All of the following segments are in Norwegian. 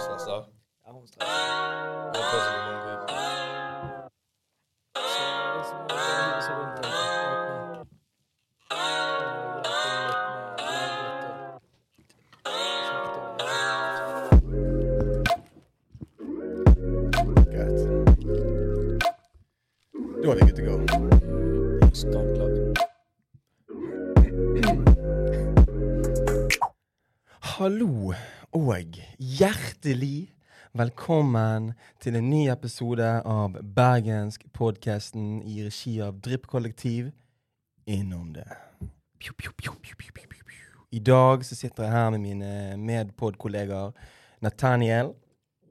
ça, ça. Ah bon, good to go. Skaklar. Hallå! Og hjertelig velkommen til en ny episode av Bergensk podkasten i regi av Drypp-kollektiv. Innom det. I dag så sitter jeg her med mine medpod-kollegaer Nathaniel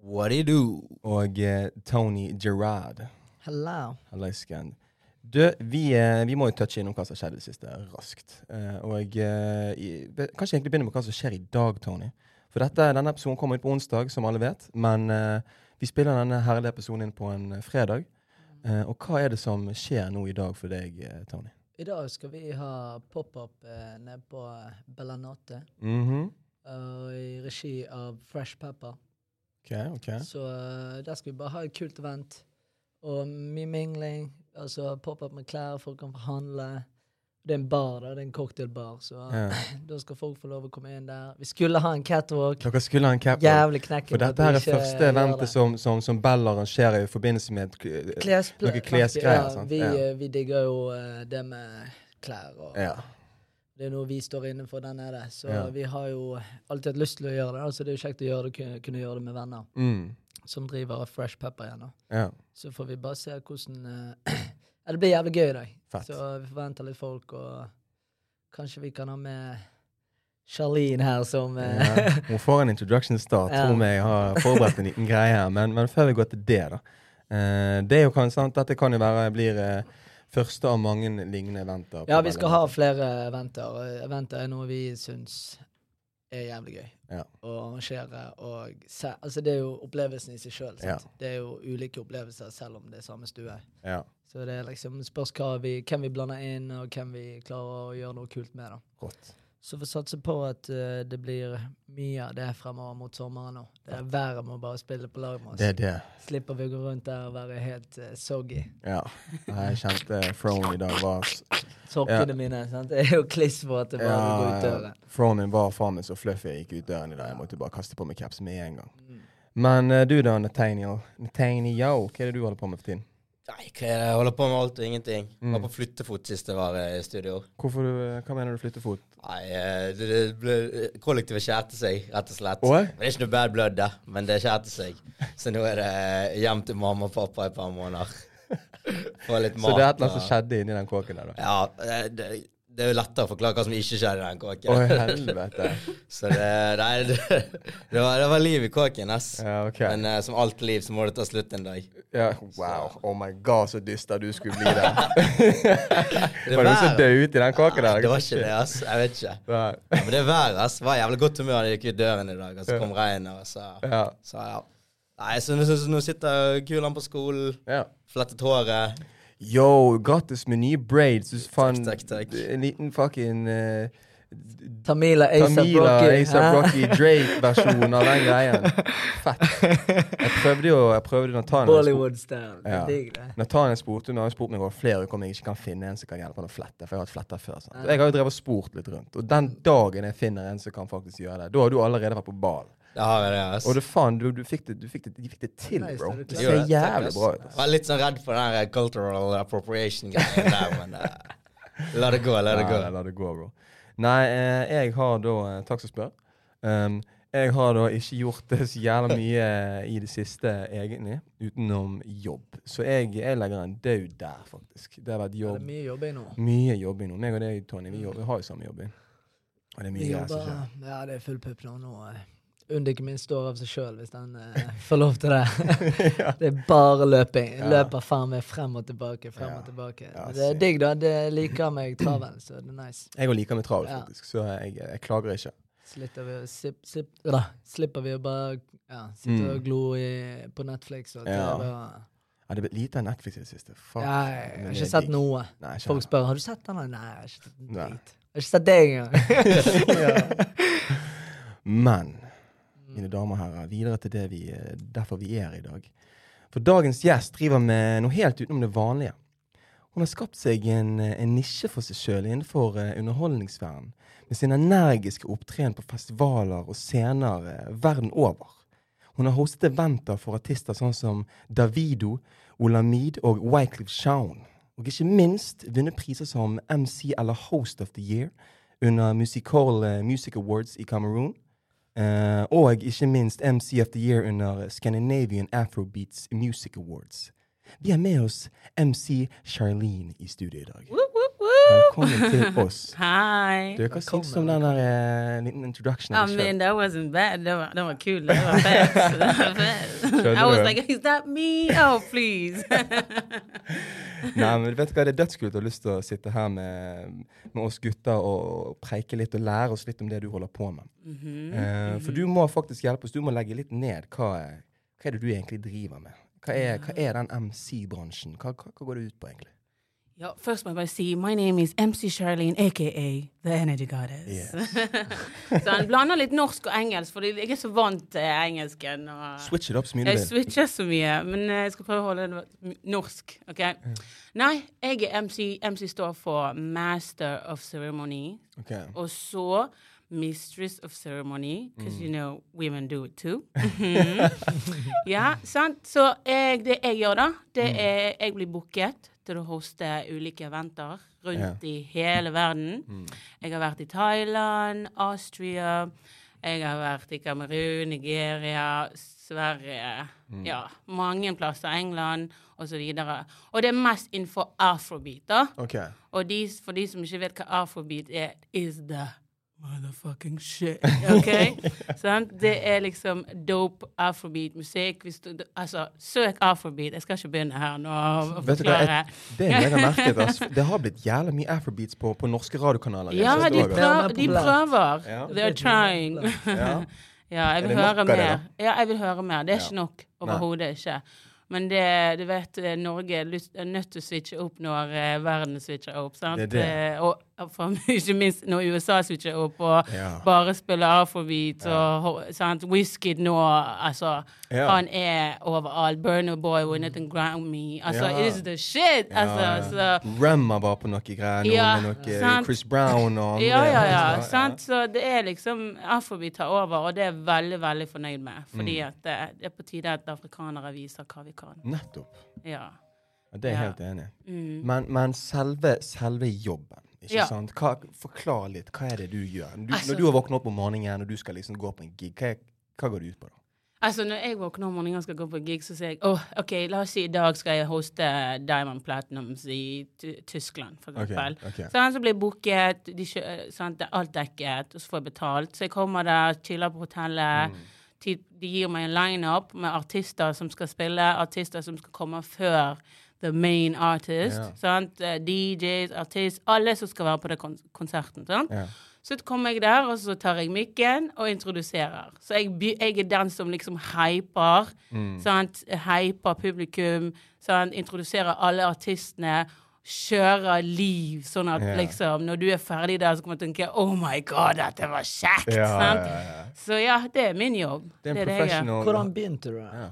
What do you do? og eh, Tony Gerard. Hello. Halløysken. Du, vi, eh, vi må jo touche innom hva som har skjedd i det siste, raskt. Eh, og eh, i- be- kanskje egentlig begynne med hva som skjer i dag, Tony. For dette, denne episoden kommer ut på onsdag, som alle vet. Men eh, vi spiller denne herlige episoden inn på en eh, fredag. Eh, og hva er det som skjer nå i dag for deg, eh, Tony? I dag skal vi ha pop-up eh, nede på Bellanate. Mm -hmm. uh, I regi av Fresh Pepper. Ok, ok. Så uh, der skal vi bare ha et kult event. Og mye mingling. Altså pop-up med klær, folk kan få handle. Det er en bar, da. Det er en cocktailbar. Så Ja. da skal folk få lov å komme inn der. Vi skulle ha en catwalk. Dere skulle ha en catwalk. Jævlig knekken. For dette her er første eventet som, som, som Bell arrangerer i forbindelse med Klespl- noen klesgreier, Ja, vi, Ja. eh, vi digger jo eh, det med klær. Og Ja. Det er noe vi står inne for der nede. Så vi har jo alltid hatt lyst til å gjøre det. Altså det er jo kjekt å gjøre det, kunne, gjøre det med venner Mm. som driver Fresh Pepper igjen. Så får vi bare se hvordan eh, ja, Det blir jævlig gøy i dag. Fett. Så vi forventer litt folk, og kanskje vi kan ha med Charlene her som eh, Ja, hun får en introduction start. Ja. Tror vi har forberedt en liten greie her. Men, men før vi går til det, da. Eh, det er jo kan, sant, Dette kan jo være blir eh, første av mange lignende eventer. Ja, vi skal ha flere eventer. Eventer er noe vi syns er jævlig gøy Ja. å arrangere. Og se, altså det er jo opplevelsen i seg sjøl. Ja. Det er jo ulike opplevelser selv om det er samme stue. Ja, Så det er liksom spørs vi, hvem vi blander inn, og hvem vi klarer å gjøre noe kult med. da. rått. Så vi satser på at uh, det blir mye av det fremover mot sommeren nå. Det er Været må bare spille på lag med oss. Det er det. Slipper vi å gå rundt der og være helt uh, soggy. Ja. Jeg kjente Frone i dag var Sokkene ja. mine sant? det er jo klissvåte bare ja, går ut ja, døren. Frone min var faen meg så fluffy jeg gikk ut døren i dag. Jeg måtte bare kaste på meg caps med en gang. Mm. Men uh, du da, Nathaniel. Nathaniel, hva er det du holder på med for tiden? Nei? Jeg holder på med alt og ingenting. Mm. Var på flyttefot sist jeg var i studio. Hvorfor hva mener du flyttefot? Nei, eh, det, det ble, kollektivet skjærte seg, rett og slett. Oi? Det er ikke noe bad blood, da, men det skjærte seg. Så nå er det hjem til mamma og pappa i et par måneder. Få litt mat. Så det er et eller annet som skjedde inni den kåken der, da? Ja, eh, det, det er jo lettere å forklare hva som ikke skjedde i den kåken. Å, helvete. Så det, nei, det, det, var, det var liv i kåken, ass. Ja, ok. Men uh, som alt liv så må det ta slutt en dag. Ja, wow. Oh my god, så dyster du skulle bli der. Det var du var- døde ute i den kåken der? Det var ikke det, ass. Jeg vet ikke. Ja, men det er været, ass. Var jævlig godt humør da jeg gikk ut døren i dag, og så kom regnet, og så Ja. Så ja. Nei, så, så, så nå sitter kulene på skolen, ja. flettet håret. Yo, grattis med nye braids. Du fant takk, takk. en liten fucking uh, Tamila ASAP Tamila, Rocky. Drake-versjon av den greien. Fett. Jeg prøvde jo jeg prøvde Nathaniel Bollywood-style. Ja. Nathaniel spurte meg, har jo spurt meg over flere uker om jeg ikke kan finne en som kan hjelpe han å flette. For jeg har hatt fletter før. Sant? Jeg har jo drevet og spurt litt rundt. Og den dagen jeg finner en som kan faktisk gjøre det, da har du allerede vært på ball. Det har jeg det, ass. Og det faen, du, du, fikk det, du fikk det, de fikk det til, Nice, bro. det er Det ser jævlig bra ut. Jeg var litt sånn redd for den der cultural appropriation-greien der, men uh, la det gå, la det gå. Nei, la det gå, bro. Nei, eh, jeg har da eh, Takk som spør. Um, jeg har da ikke gjort det så jævla mye i det siste, egentlig, utenom jobb. Så jeg, jeg legger en død der, faktisk. Det har vært Ja, det jobb. er mye jobbing nå. Mye jobbing nå. Meg og deg, Tony, vi, jobber, vi har jo samme jobbing. Og det er mye greier som jobber, skjer. ja, det er full pupp nå. nå eh, Undiken min står av seg sjøl hvis den eh, får lov til det. Det er bare løping. Ja. Løper faen meg frem og tilbake, frem Ja. og tilbake. Ja, Men det er digg, da. Det liker meg travel, så det er nice. Jeg òg liker meg travel, Ja. faktisk, så jeg, jeg klager ikke. Slipper vi, sip, sip, da, slipper vi å bare ja, sitte Mm. og glo i, på Netflix og Ja. TV. og- Ja, det ble lite av Netflix i det siste. Fuck. Ja, jeg jeg, har ikke sett digg. noe. Nei, ikke Folk spør har du sett den. Nei, jeg har ikke sett en Nei. Jeg har ikke sett det engang. Men mine damer og herrer, videre til det vi, eh, derfor vi er i dag. For dagens gjest driver med noe helt utenom det vanlige. Hun har skapt seg en, eh, en nisje for seg sjøl innenfor uh, underholdningsverden, med sin energiske opptreden på festivaler og scener verden over. Hun har hostet eventer for artister sånn som Davido, Olamide og Wycliffe Shown. Og ikke minst vunnet priser som MC eller Host of the Year under Musical Music Awards i Cameroon. Uh, og ikke minst MC of the Year under Scandinavian Afrobeats Music Awards. Vi har med oss MC Charlene i studio i dag. Woo! Velkommen til oss. Hei. Du, Hva syns du om den der uh, liten introduction? I mean, that wasn't bad. Den var, var, was Den var fast. I was like, is that me? Oh, please. Nei, men vet du hva, Det er dødskult å ha lyst til å sitte her med, med oss gutter og preike litt og lære oss litt om det du holder på med. Mhm. Eh, for du må faktisk hjelpe oss. Du må legge litt ned hva, hva er det du egentlig driver med. Hva er, hva er den MC-bransjen? Hva, hva, hva går det ut på, egentlig? Yo, first, my si, my name is MC Charlene, aka The Energy Goddess. Yes. så han blander litt norsk og engelsk, for jeg er så vant til engelsken. Og Switch it up så mye jeg switcher så mye, men eh, jeg skal prøve å holde det norsk. ok? Nei, jeg er MC. MC står for Master of Ceremony. Ok. Og så Mistress of Ceremony, because Mm. you know women do it too. ja, sant? Så jeg, det jeg gjør, da, det Mm. er jeg blir booket til å hoste ulike eventer rundt i hele verden. Mm. Jeg har vært i Thailand, Austria, jeg har vært i Kamerun, Nigeria, Sverige Mm. Ja, mange plasser. England osv. Og, og det er mest innenfor afrobeat, da. Ok. Og de, for de som ikke vet hva afrobeat er, is the motherfucking shit. OK? sånn? Det er liksom dope afrobeat-musikk. Altså, søk afrobeat. Jeg skal ikke begynne her nå og Vet du hva, jeg, det er jeg har merket. altså, Det har blitt jævlig mye afrobeats på, på norske radiokanaler. Ja, de, det prøver, er de prøver. Ja. They're trying. Ja. Ja, jeg vil høre mer. det. Ja, jeg vil høre mer. Det er Ja. ikke nok. Overhodet ikke. Men det, du vet, eh, Norge er er nødt til å switche opp når eh, verden switcher opp. sant? Det er det. Eh, og for, ikke minst når USA switcher opp og Ja. bare spiller afrobeat og sant? Whisky nå, altså Ja. Han er overalt. Burner Boy vunnet en Grammy. Altså, Ja. it is the shit! Altså, så Remma var på noe greier nå, Ja, med noe sant. Chris Brown og andre. Ja, ja, ja. Ja. Sant? Så det er liksom Afrobeat tar over, og det er jeg veldig, veldig fornøyd med. Fordi Mm. at det, det er på tide at afrikanere viser hva vi kan. Nettopp. Ja. Ja, det er jeg Ja. helt enig i. Mm. Men, men selve, selve jobben, ikke Ja. sant? Hva, forklar litt. Hva er det du gjør? Du, Altså- når du har våknet opp om morgenen og du skal liksom gå på en gig, hva, hva går det ut på da? Altså, når jeg våkner om morgenen og skal gå på gig, så sier jeg åh, OK, la oss si i dag skal jeg hoste Diamond Platinums i Ty- Tyskland, for eksempel. okay. Sånn, så blir jeg booket, de sant, det er alt dekket, og så får jeg betalt. Så jeg kommer der, chiller på hotellet. Mm. Ti- De gir meg en lineup med artister som skal spille, artister som skal komme før the main artist. Ja. Sant? DJs, artist, alle som skal være på den konserten. Sant? Ja. Så kommer jeg der, og så tar jeg mikken og introduserer. Så jeg, jeg er den som liksom hyper. Mm. Sant? Hyper publikum. Sant? Introduserer alle artistene. Kjører liv, sånn at yeah. liksom når du er ferdig der, så kommer du til å tenke Oh my God, dette var kjekt! Ja, sant? ja, ja. Så ja, det er min jobb. Det er en det jeg gjør. Hvordan begynte du? da?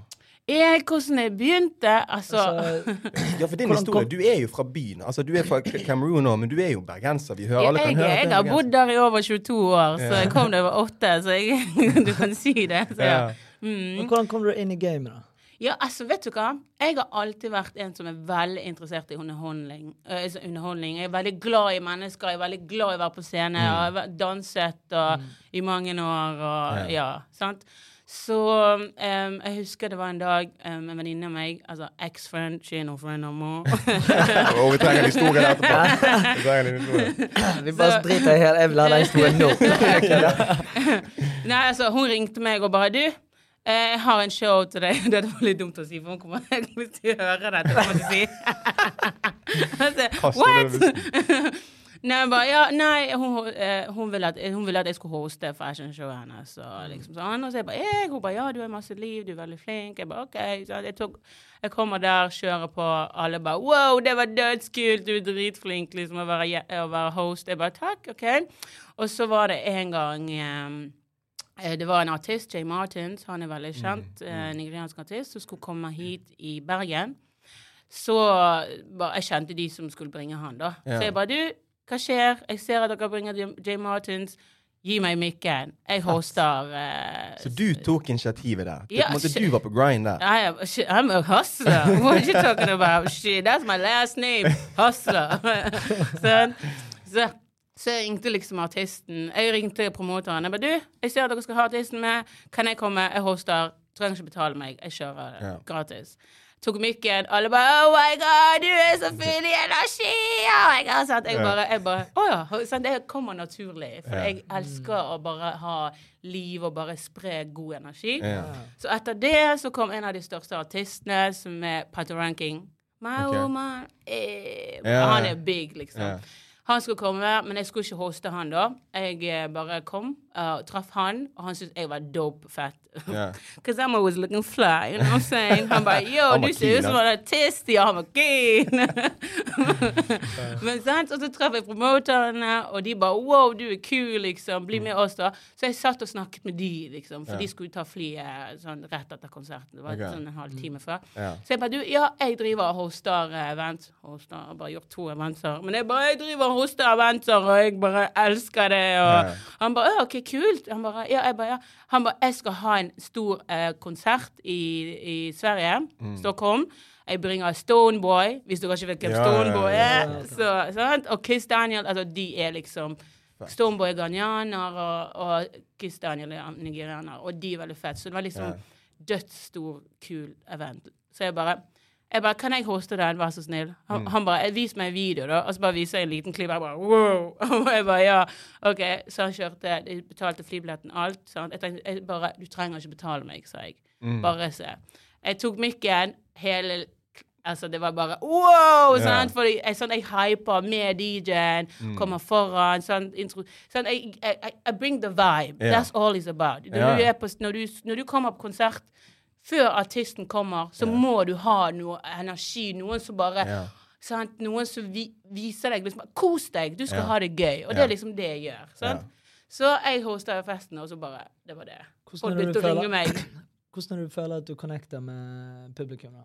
Jeg, hvordan jeg begynte Altså, Altså, ja, for din historie, du er jo fra byen. Altså, Du er fra Cameroon nå, men du er jo bergenser. Vi hører, alle kan jeg, høre jeg har bodd der i over 22 år, så Ja. jeg kom da jeg var åtte, så jeg, du kan si det. Så, ja. Mm. men hvordan kom du inn i gamet, da? Ja, altså, vet du hva? Jeg har alltid vært en som er veldig interessert i underholdning. Uh, altså, underholdning. Jeg er veldig glad i mennesker, jeg er veldig glad i å være på scene. Jeg har danset og, i mange år og Ja. ja. sant? Så um, jeg husker det var en dag um, en venninne av meg, altså ex-friend, she ain't no friend no more. oh, vi trenger en historie der etterpå. Vi trenger en historie. Vi bare driter i hele Jeg vil ha den historien nå. Nei, altså, hun ringte meg og bare Du, eh, jeg har en show til deg. Det var litt dumt å si, for hun kommer til å høre dette. kommer til å si. altså, What? Nei, jeg bare, ja, nei hun, eh, hun, ville at, hun ville at jeg skulle hoste fashionshowet hennes. Og liksom sånn. Og så jeg bare jeg, Hun bare ja, du har masse liv, du er veldig flink. Jeg bare OK. Så jeg, tok, jeg kommer der, kjører på. Alle bare wow, det var dødskult, du er dritflink liksom, å være, å være host. Jeg bare takk, OK. Og så var det en gang eh, Eh, Det var en artist, Jay Martins, han er veldig Mm, kjent, eh, nigeriansk artist, som skulle komme hit i Bergen. Så jeg kjente de som skulle bringe han, da. Ja. Så jeg bare Du, hva skjer? Jeg ser at dere bringer Jay- Martins. Gi meg mikken. Jeg hoster Uh, Så du tok initiativet der? Ja, shit. du var på grind der? I am, I'm a hustler. What are you talking about? Shit, that's my last name. Hustler. så, så, så jeg ringte liksom artisten. Jeg ringte promotoren. Jeg bare, du, jeg ser at dere skal ha artisten med. Kan jeg komme? Jeg hoster. Trenger ikke betale meg. Jeg kjører Ja. gratis. Tok mikken. Alle bare Oh my God, du er så full i energi! Oh my God, sant? Jeg bare, jeg bare Å ja. Sånn, Det kommer naturlig. For Ja. jeg elsker å bare ha liv og bare spre god energi. Ja. Så etter det så kom en av de største artistene, som er Pato Ranking. My okay. woman eh, Ja. Han er big, liksom. Ja. Han skulle komme, men jeg skulle ikke hoste han da. Jeg eh, bare kom og traff han, og han syntes jeg var dope fett. Because Because I'm always looking fly, you know what I'm saying? Han bare Yo, du ser ut som en artist! Ja, han var keen! Men sant, og så traff jeg promoterne, og de bare Wow, du er kul, liksom. Bli med oss, da. Så jeg satt og snakket med de, liksom. For yeah. de skulle ta flyet sånn rett etter konserten. Det var okay. sånn en halvtime før. Yeah. Så jeg bare du, ja, jeg driver og hoster event. Hoster, jeg har bare gjort to eventer. Men jeg bare, jeg driver og hoster eventer, og jeg bare elsker det. Og han bare, ok, kult. Han bare, ja, jeg bare, ja. Han bare, jeg skal ha en stor eh, konsert i, i Sverige, Mm. Stockholm. Jeg bringer Stoneboy, hvis dere ikke vet hvem Ja, Stoneboy er. Så, sant? Og Kiss Daniel, altså de er liksom Stoneboy er ghanianer, og, og Kiss Daniel er nigerianer. Og de er veldig fett. Så det var liksom dødsstor, kul event. Så jeg bare jeg bare, Kan jeg hoste den, vær så snill? Han, Mm. han bare Vis meg en video, da. Og så bare viser jeg en liten klipp. Jeg bare wow! Og jeg bare ja. OK. Så han kjørte, de betalte flybilletten, alt. Sant? Jeg tenkte jeg bare Du trenger ikke betale meg, sa jeg. Mm. Bare se. Jeg tok mikken, hele Altså, det var bare wow! Sant? Fordi jeg, sånn, jeg hyper med DJ-en, Mm. kommer foran. Sånn, intro, sånn, jeg, jeg, I bring the vibe. Yeah. That's all it's about. Når, yeah. du på, når, du, når du kommer på konsert, før artisten kommer, så må du ha noe energi. Noen som bare Ja. sant? Noen som vi, viser deg liksom, Kos deg, du skal Ja. ha det gøy. Og det er liksom det jeg gjør. Sant? Ja. Så jeg hosta festen, og så bare Det var det. Hvordan Folk er det begynte du å ringe føler- meg. Hvordan du føler at du connecter med publikum? da?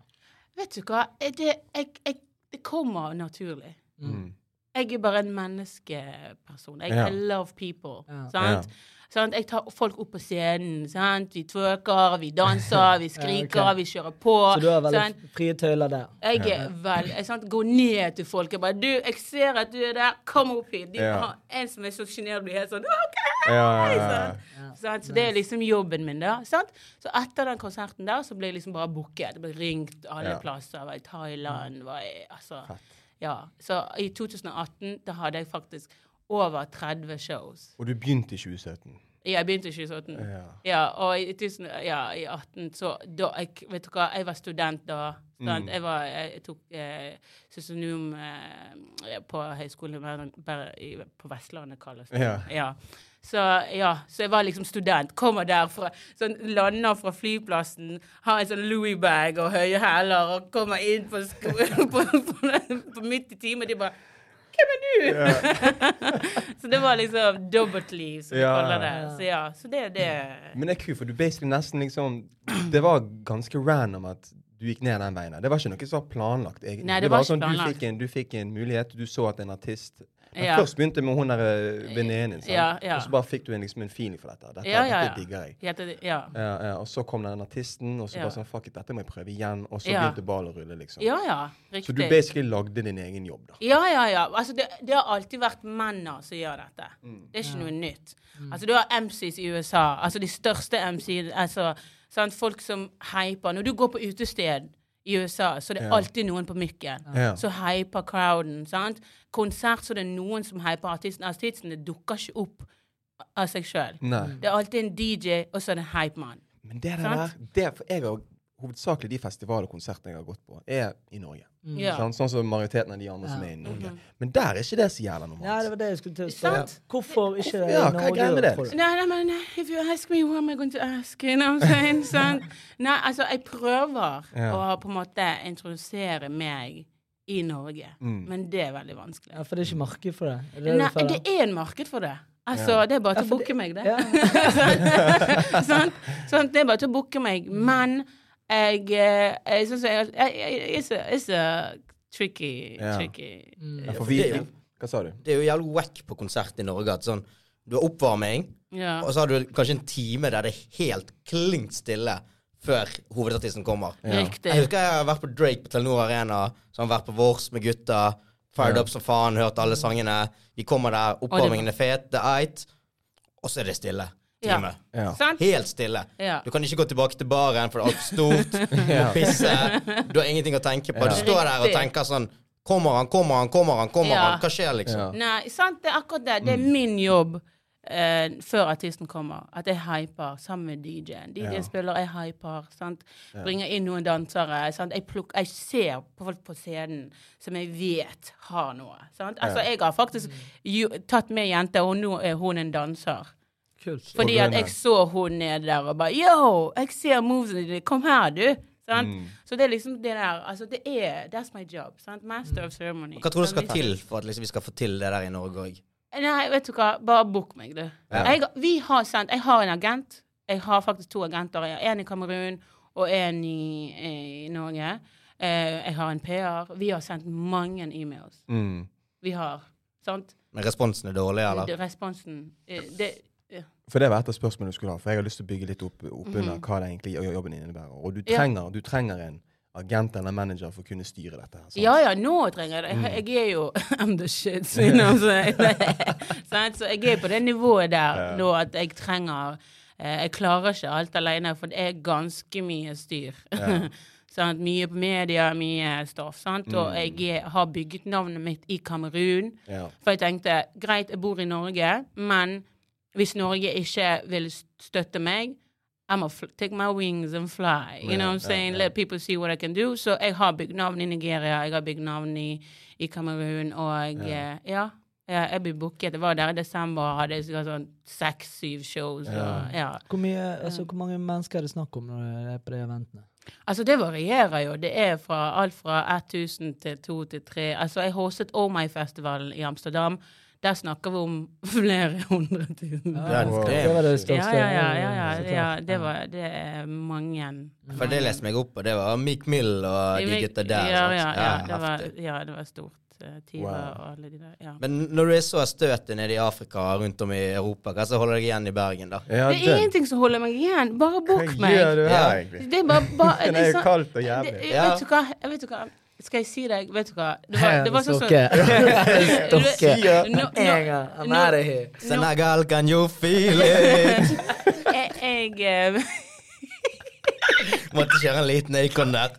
Vet du hva? Det, jeg, jeg, det kommer naturlig. Mm. Jeg er bare en menneskeperson. Jeg Ja. I love people. Ja. Sant? Sant? Jeg tar folk opp på scenen. Sant? Vi twerker, vi danser, vi skriker, Ja, okay. vi kjører på. Så du har veldig sant? frie tøyler der? Jeg er vel jeg, sant? Går ned til folk. Jeg bare 'Du, jeg ser at du er der. Kom opp hit.' De Ja. har en som er så sjenert, blir helt sånn OK! Ja, ja, ja. Sant? Så det er liksom jobben min, da. Sant? Så etter den konserten der, så ble jeg liksom bare booket. Jeg ble ringt alle Ja. plasser. Var i Thailand, var i Altså. Fett. Ja. Så i 2018, da hadde jeg faktisk over 30 shows. Og du begynte i 2017? Ja, Jeg begynte i 2017. Ja. Ja, og i, 2018, ja, i 18 så da jeg, Vet du hva, jeg var student da. Student. Mm. Jeg, var, jeg tok eh, sosionom eh, på Høgskolen i på Vestlandet, kalles det. Ja. Ja. Så ja, så jeg var liksom student. Kommer derfra, sånn, lander fra flyplassen, har en sånn Louis-bag og høye hæler og kommer inn på, sko på, på, på midt i timen. De bare Hvem er du? så det var liksom dobbeltliv, som vi kaller det. Så ja, så det det. Men det er kult, for du basically nesten liksom Det var ganske random at du gikk ned den veien. Det var ikke noe som var planlagt, egentlig. Nei, det var var ikke sånn, du fikk, en, du fikk en mulighet, du så at en artist Men Ja. Først begynte med hun der eh, venninnen din. Ja, ja. og så bare fikk du en, liksom, en feeling for dette. Dette, Ja, ja, dette digger jeg. Det, ja. Ja, ja, og så kom den artisten, og så Ja. bare sånn Fuck it, dette må jeg prøve igjen. Og så Ja. begynte ballen å rulle, liksom. ja, ja, riktig. Så du basically lagde din egen jobb, da. Ja, ja, ja. Altså, det, det har alltid vært mennene som gjør dette. Mm. Det er ikke noe nytt. Altså, du har MCs i USA, altså de største MCs, altså sant, folk som hyper. Når du går på utested i USA, så det er Ja. alltid noen på mikken. Ja. Så hyper crowden, sant? Konsert, så det er noen som hyper artisten. Artistene dukker ikke opp av seg sjøl. Det er alltid en DJ, og så er det en hypemann. Men det der, det, for jeg har hovedsakelig de festivaler og konsertene jeg har gått på, er i Norge. Ja. Sånn, sånn som majoriteten av de andre som er i Norge. Mhm. Men der er ikke det så jævla normalt. Ja, det var det jeg skulle til å spørre. Hvorfor ikke det Ja, i hva er Norge? greia med det? tror? Nei, nei, men if you ask me, what am I going to ask? You know what I'm saying? Sånn. Nei, altså, jeg prøver Ja. å på en måte introdusere meg i Norge, Mm. men det er veldig vanskelig. Ja, For det er ikke marked for det? Er det Nei, det, det er en marked for det. Altså, Ja. det er bare til å booke meg, det. Ja. sånn, sånn, Det er bare til å booke meg. Men jeg, eh, jeg syns jeg, it's, a, tricky, tricky Mm. Ja, for for vi, er hva sa du? Det er jo jævlig wack på konsert i Norge at sånn Du har oppvarming, Ja. og så har du kanskje en time der det er helt klink stille før hovedartisten kommer. Ja. Riktig. Jeg husker jeg har vært på Drake på Telenor Arena, så har han vært på Vårs med gutta. Fired Ja. up som faen, hørt alle sangene. Vi kommer der, oppvarmingen er fet, det er eit, og så er det stille. Time. Ja. Helt stille. Ja. Du kan ikke gå tilbake til baren, for det er altfor stort. Du må pisse. Du har ingenting å tenke på. Ja. Du står der og tenker sånn Kommer han, kommer han, kommer han? kommer Ja. han? Hva skjer, liksom? Ja. Nei, sant, det er akkurat det. Det er Mm. min jobb eh, før artisten kommer. At jeg hyper sammen med DJ-en. DJ-en Ja. spiller, jeg hyper. Sant? Bringer inn noen dansere. Sant? Jeg, pluk, jeg ser på folk på scenen som jeg vet har noe. Sant? Altså, jeg har faktisk jo, tatt med jente, og nå er hun en danser. Kult. Fordi at jeg så hun nede der og bare Yo, jeg ser movesene dine. Kom her, du. Sant? Mm. Så det er liksom det der Altså, det er That's my job. Sant? Master of ceremony. Hva tror du skal til for at liksom, vi skal få til det der i Norge òg? Nei, vet du hva, bare book meg, du. Ja. Jeg, vi har sendt Jeg har en agent. Jeg har faktisk to agenter. Jeg har En i Kamerun og en i, i Norge. Eh, jeg har en PR. Vi har sendt mange e-mails. Mm. Vi har. Sant? Men responsen er dårlig, eller? Responsen eh, det, ja. For det var et av spørsmålene du skulle ha, for jeg har lyst til å bygge litt opp, opp Mhm. under hva det egentlig jobben innebærer. Og du Ja. du trenger en agent eller manager for å kunne styre dette. sant? Ja, ja, nå trenger jeg det. Jeg, jeg er jo I'm the shit. Så, you know, så, jeg er på det nivået der nå at jeg trenger eh, Jeg klarer ikke alt alene, for det er ganske mye styr. Ja. Sånn, Mye på media, mye stoff. Sant? Og Mm. jeg har bygget navnet mitt i Kamerun. Ja. For jeg tenkte greit, jeg bor i Norge, men hvis Norge ikke vil støtte meg I'm gonna fl take my wings and fly. You know what I'm saying? Yeah, Let people see what I can do. Så jeg har bygd navn i Nigeria, jeg har bygd navn i, i Kamerun, og Ja. eh, ja. ja. Jeg blir booket. Jeg var der i desember og hadde sånn seks-syv shows. Og, ja. Hvor, mye, altså, hvor mange mennesker er det snakk om når det er på de eventene? Altså, det varierer jo. Det er fra alt fra 1000 til 2 til 3. Altså, jeg hostet Oh My-festivalen i Amsterdam. Der snakker vi om flere hundre tusen. Ja, Ja, det- det var det største. Ja, ja, ja. ja, ja, ja det, var, det er mange. For det leste meg opp på, det var Meek Mill og de gutta der. Ja, ja, ja, det var, ja, det var stort. eh, Wow. og alle de der. Ja. Men når du er så støtet nede i Afrika og rundt om i Europa, hva så holder deg igjen i Bergen, da? Ja, Det er ingenting som holder meg igjen. Bare book Hva gjør du her, egentlig? Det er bare, bare Det er jo sånn- kaldt og jævlig. Det, Ja. vet, du hva? Jeg vet du hva? Skal jeg si deg Vet du hva? Det var, det var sånn som Stokke. Senegal, can you feel it? Jeg, jeg eh, Måtte kjøre en liten Acon der.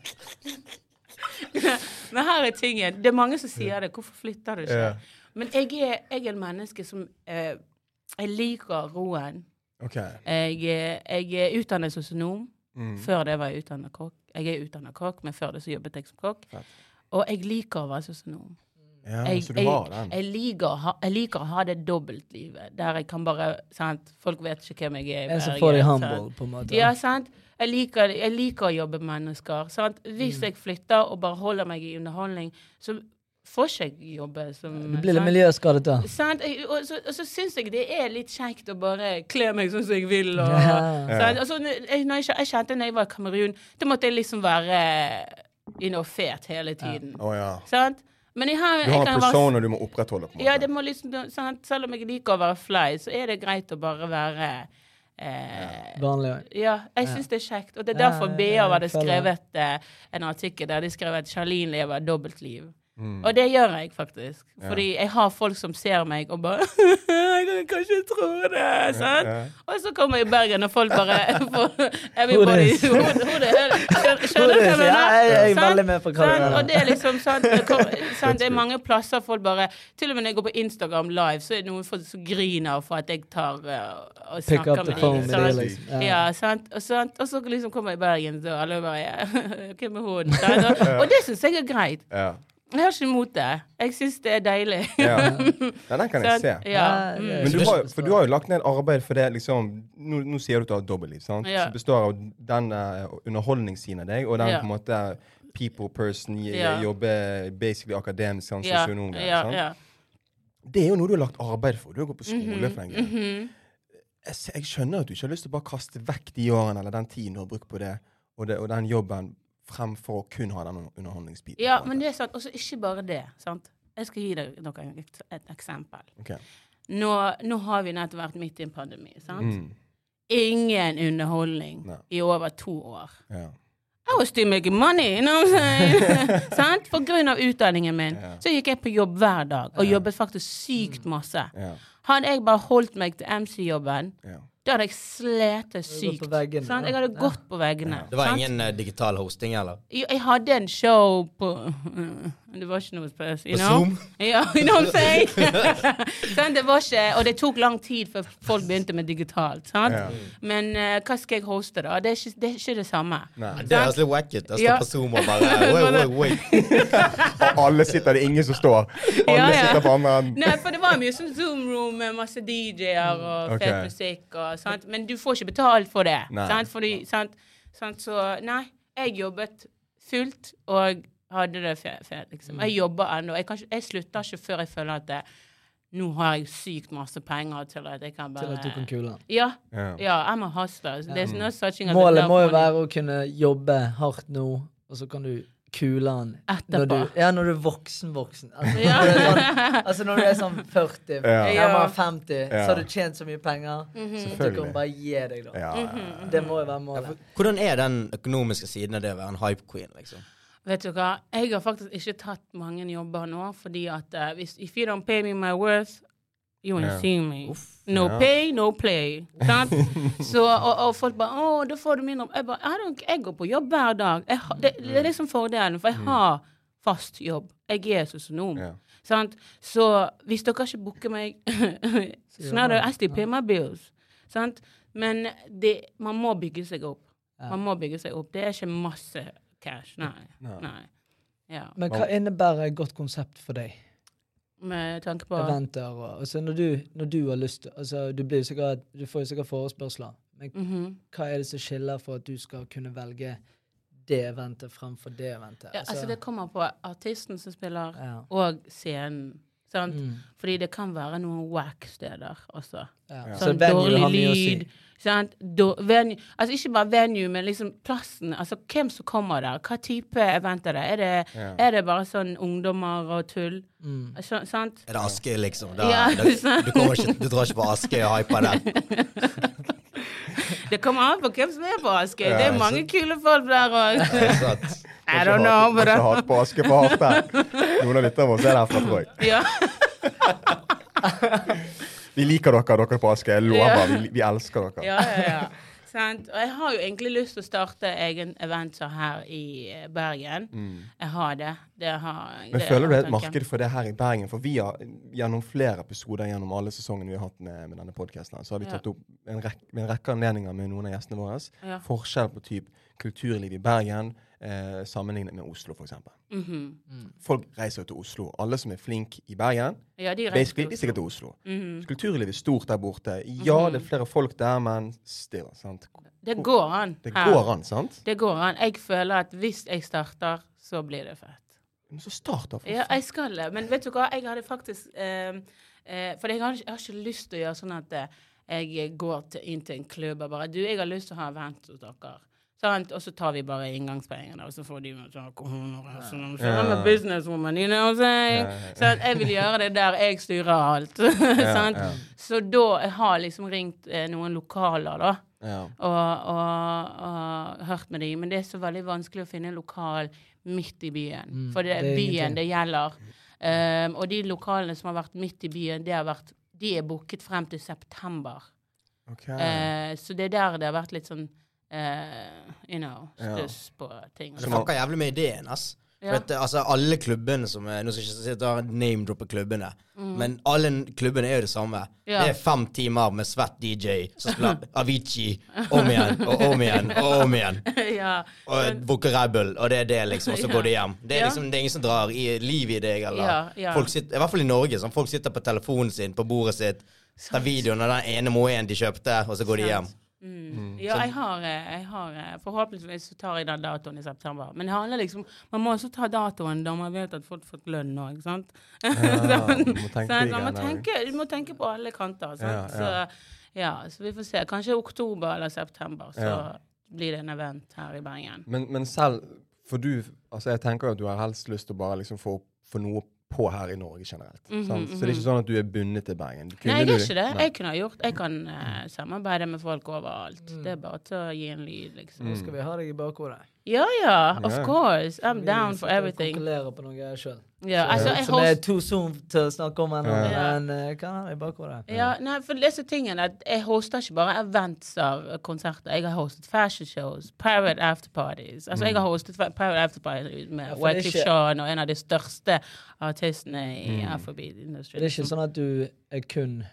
Men her er tingen. Det er mange som sier det. Hvorfor flytter du ikke? Men jeg er, jeg er en menneske som eh, Jeg liker roen. Ok. Jeg, eh, jeg er utdannet sosionom. Mm. Før det var jeg utdannet kokk. Jeg er utdannet kokk, men før det så jobbet jeg som kokk. Og jeg liker å være sosionom. Ja, Jeg, så du har den? jeg, liker, ha- jeg liker å ha det dobbeltlivet, der jeg kan bare sant? Folk vet ikke hvem jeg er. i som Bergen, får deg humble, på en måte. Ja, sant? Jeg liker, jeg liker å jobbe med mennesker. Sant? Hvis Mm. jeg flytter og bare holder meg i underholdning, så får ikke jeg jobbe som Du blir litt miljøskadet da. Og så, og så syns jeg det er litt kjekt å bare kle meg sånn som jeg vil. Og, Ja. sant? Og så når jeg, når jeg, jeg kjente når jeg var i Kamerun, da måtte jeg liksom være innoffert hele tiden. Å ja. Sant? Men jeg har, Du har en persona du må opprettholde. på en ja, det må liksom, sant? Selv om jeg liker å være fly, så er det greit å bare være eh, Vanlig. Ja, jeg syns det er kjekt. Og det er derfor BA ja, hadde skrevet eh, en artikkel der de skrev at Charlene lever dobbeltliv. Mm. Og det gjør jeg faktisk. Ja. Fordi jeg har folk som ser meg og bare Jeg kan ikke tro det! Sant? Ja. Og så kommer jeg i Bergen, og folk bare Everybody skjønner- du hva jeg mener? er. Og det er liksom sant, det, kom, sant, det er mange plasser folk bare Til og med når jeg går på Instagram live, så er det noen folk som griner for at jeg tar uh, og snakker med dem. det, liksom. Ja, sant? Og, sant? og så liksom kommer jeg i Bergen, så alle bare Hvem er hun? Og, og det syns jeg er greit. Ja. Jeg har ikke imot det. Jeg syns det er deilig. Ja. ja, den kan jeg se. Ja. Ja, Mm. Men du har, for du har jo lagt ned arbeid for det, liksom Nå, nå sier du at du har dobbeltliv, sant? Ja. Som består av den uh, underholdningssiden av deg, og den Ja. på en måte people person, jobber basically akademisk, sånn Ja, sosionom. ja, sant? ja. Det er jo noe du har lagt arbeid for. Du har gått på skole Mhm, for den greia. mhm. jeg, jeg skjønner at du ikke har lyst til å bare kaste vekk de årene eller den tiden du har brukt på det, og, det, og den jobben fremfor å kun ha den underholdningsbiten. Ja, men det er sant. Og så ikke bare det. sant? Jeg skal gi deg noe, et, et eksempel. Okay. Nå, nå har vi nettopp vært midt i en pandemi. sant? Mm. Ingen underholdning Nei. i over to år. Ja. I was still making money, you know? Sant? For grunn av utdanningen min. Ja. Så gikk jeg på jobb hver dag, og Ja. jobbet faktisk sykt masse. Ja. Hadde jeg bare holdt meg til MC-jobben, Ja. Da hadde jeg slitt sykt. på veggene, sant? Jeg hadde Ja. gått på veggene. Ja. Det var sant? ingen uh, digital hosting, eller? Jo, jeg hadde en show på Det var ikke noe spes, you På know? Zoom? Ja, you know what I'm saying? Det var ikke, og det tok lang tid før folk begynte med digitalt. Sant? Ja. Men uh, hva skal jeg hoste, da? Det er ikke det, er ikke det samme. Nei. Det høres litt wack ut. Jeg står Ja. på Zoom og bare wait, wait, wait. Og alle sitter, det er ingen som står. Alle Ja, ja. sitter på andre enden. Nei, for det var mye sånn Zoom-room med masse DJ-er og okay. fet musikk og sant. Men du får ikke betalt for det. Sant? Fordi, sant? Sant? Så nei, jeg jobbet fullt og hadde det fett. liksom. Jeg jobber ennå. Jeg, ikke- jeg slutter ikke før jeg føler at det, nå har jeg sykt masse penger til at jeg kan bare Til at du kan kule. Ja. Ja. ja I'm a hustler. There's no such thing as Målet må jo være å kunne jobbe hardt nå, og så kan du kule Etterpå. når du, ja, når du er voksen-voksen. Altså, Ja. når du er sånn, altså når du er sånn 40, Ja. nærmere 50, Ja. så har du tjent så mye penger Mhm. at du Selvfølgelig. kan bare gi deg, da. Ja, -hmm. Det må jo være målet. Hvordan er den økonomiske siden av det å være en hype queen, liksom? Vet du hva, jeg har faktisk ikke tatt mange jobber nå, fordi at uh, hvis If you don't pay me my worth, you ain't yeah. see me. No Ja. pay, no play. Sant? Så, og, og folk bare 'Å, da får du mindre.' Jeg bare jeg, jeg går på jobb hver dag. Jeg det, det er liksom fordelen, for jeg har fast jobb. Jeg er sosionom. Yeah. Sant? Så hvis dere ikke booker meg Snarere, I still pay my bills. Sant? Men det, man må bygge seg opp. Man må bygge seg opp. Det er ikke masse cash. Nei. Nei. Nei. Ja. Men hva innebærer et godt konsept for deg? Med tanke på Eventer og altså når du, når du har lyst altså du, blir sikkert, du får jo sikkert forespørsler. Men Mhm. hva er det som skiller for at du skal kunne velge det eventet fremfor det eventet? ja, Altså, det kommer på artisten som spiller, ja. og scenen. Sant? Mm. Fordi det kan være noen wack-steder også. Ja. Sånn så dårlig lyd. Sant? Do, venue, altså ikke bare venue, men liksom plassen. Altså hvem som kommer der. Hva type event er det? Er det, Ja. er det bare sånn ungdommer og tull? Mm. Så, sant? Er det Aske, liksom? Da, Ja, da, du, ikke, du drar ikke på Aske og hyper der? Det kommer an på hvem som er på Askøy. Ja, det er mange kule folk der òg. I don't know, but ikke hatt på Aske for hardt. Noen av lytterne våre er derfra, tror jeg. ja. Vi liker dere, dere på Aske. Jeg lover. Ja. Vi, vi elsker dere. ja, ja, ja. Sant? Og jeg har jo egentlig lyst til å starte egen event her i Bergen. Bergen. Jeg har det. det har, Mm. Men det føler du det er et marked for det her i Bergen? For vi har gjennom flere episoder gjennom alle sesongene vi har hatt med, med denne podkasten, så har vi tatt opp en, rek med en rekke anledninger med noen av gjestene våre. Ja. Forskjell på typ kulturliv i Bergen eh, sammenlignet med Oslo, f.eks. Mhm. Folk reiser jo til Oslo. Alle som er flinke i Bergen, Ja, de basically, reiser de stikker til Oslo. Mhm. Kulturlivet er stort der borte. Ja, det er flere folk der, men still. sant? Det går an. Det går an, sant? Det går an. Jeg føler at hvis jeg starter, så blir det fett. Men så start, da. for Ja, jeg skal det. Men vet du hva, jeg hadde faktisk eh, eh, For jeg har, ikke, jeg har ikke lyst til å gjøre sånn at eh, jeg går til, inn til en klubb og bare Du, jeg har lyst til å ha event hos dere. Sant? Og så tar vi bare inngangspengene, og så får de sånn kroner. Sånn, så I'm a businesswoman, you know what I'm saying? Så jeg vil gjøre det der jeg styrer alt. sant? Så da jeg har liksom ringt eh, noen lokaler, da Ja. og, og, og hørt med dem. Men det er så veldig vanskelig å finne lokal midt i byen. Mm, For det er det er byen ingenting. det gjelder. Um, og de lokalene som har vært midt i byen, det har vært, de er booket frem til september. Okay. Uh, så det er der det har vært litt sånn eh, You know, Ja. på ting. Det fucker jævlig med ideen, ass. For Ja. at, eh, altså, alle klubbene som er Nå skal jeg ikke sitte og name-droppe klubbene, men alle klubbene er jo det samme. Mm. Ja. Det er fem timer med svett DJ som spiller Avicii om igjen og om igjen og om igjen. ja. Og booker og det er det, liksom. Og så går de hjem. Det er Ja. liksom, det er ingen som drar i liv i deg, eller Ja, ja. Folk sitter, I hvert fall i Norge. Sånn, folk sitter på telefonen sin på bordet sitt, tar videoen av den ene moen de kjøpte, og så går de hjem. Mm. Ja, jeg har, eh, jeg har eh, Forhåpentligvis så tar jeg den datoen i september. Men det handler liksom Man må også ta datoen da man vet at folk har fått lønn nå, ikke sant? Ja, Så- du må tenke man, må tenke, du må tenke på alle kanter. Ja, ja. Så, ja, så vi får se. Kanskje oktober eller september, så blir det en event her i Bergen. Men, men selv For du Altså, jeg tenker jo at du har helst lyst til å bare liksom få, få noe på her i Norge generelt. Mhm, sant? Så det er ikke sånn at du er bundet til Bergen. Kunne Nei, det jeg er ikke det. Nei. Jeg kunne ha gjort Jeg kan uh, samarbeide med folk overalt. Det er bare til å gi en lyd, liksom. Nå skal vi ha deg i bakhodet. Ja, ja, of yeah. course. I'm Vi down for everything. konkurrerer på noe sjøl. Yeah, altså, jeg Som er too soon til å snakke om ennå, men uh, kan ha det i bakhodet. ja, nei, for disse tingene at Jeg hoster ikke bare events av eh, konserter. Jeg har hostet fashion shows, private afterparties. Altså, jeg har hostet private afterparties med Ja, Wyclef ikke- Jean og en av de største artistene i Mm. afrobeat-industrien. Det er ikke sånn at du er kun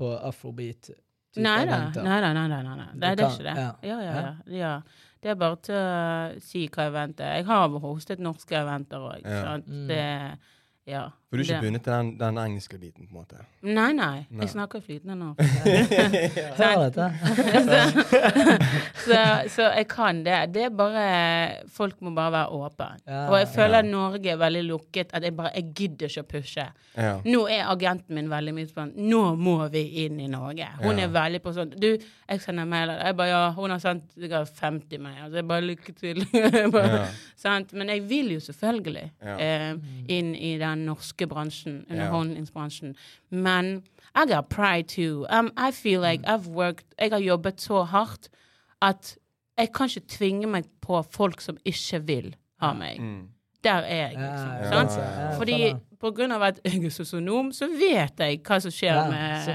på afrobeat? Nei da, nei nei. Nei, Nei, det er kan- ikke det. ja. Ja, ja, ja. ja. Det er bare til å si hva jeg venter. Jeg har hostet norske eventer òg. Ja. Mm. Det Ja. For du er ikke det. bundet til den, den engelske biten, på en måte. Nei, nei. Nei. Jeg snakker flytende nå. Hører dette? så, så jeg kan det. Det er bare Folk må bare være åpne. Ja, og jeg føler ja. Norge er veldig lukket. At jeg bare Jeg gidder ikke å pushe. Ja. Nå er agenten min veldig mye sånn Nå må vi inn i Norge. Hun er veldig på sånn Du, jeg sender mailer. Jeg bare Ja, hun har sendt 50 mailer. Altså, jeg bare lykke til. Bare? Men jeg vil jo selvfølgelig eh, inn i den norske bransjen, underholdningsbransjen. Men I got pride too. Um, I feel like Mm. I've worked Jeg har jobbet så hardt at jeg kan ikke tvinge meg på folk som ikke vil ha meg. Mm. Der er jeg, liksom. ja, sant? ja, ja, Fordi på grunn av at jeg er sosionom, så vet jeg hva som skjer Ja, med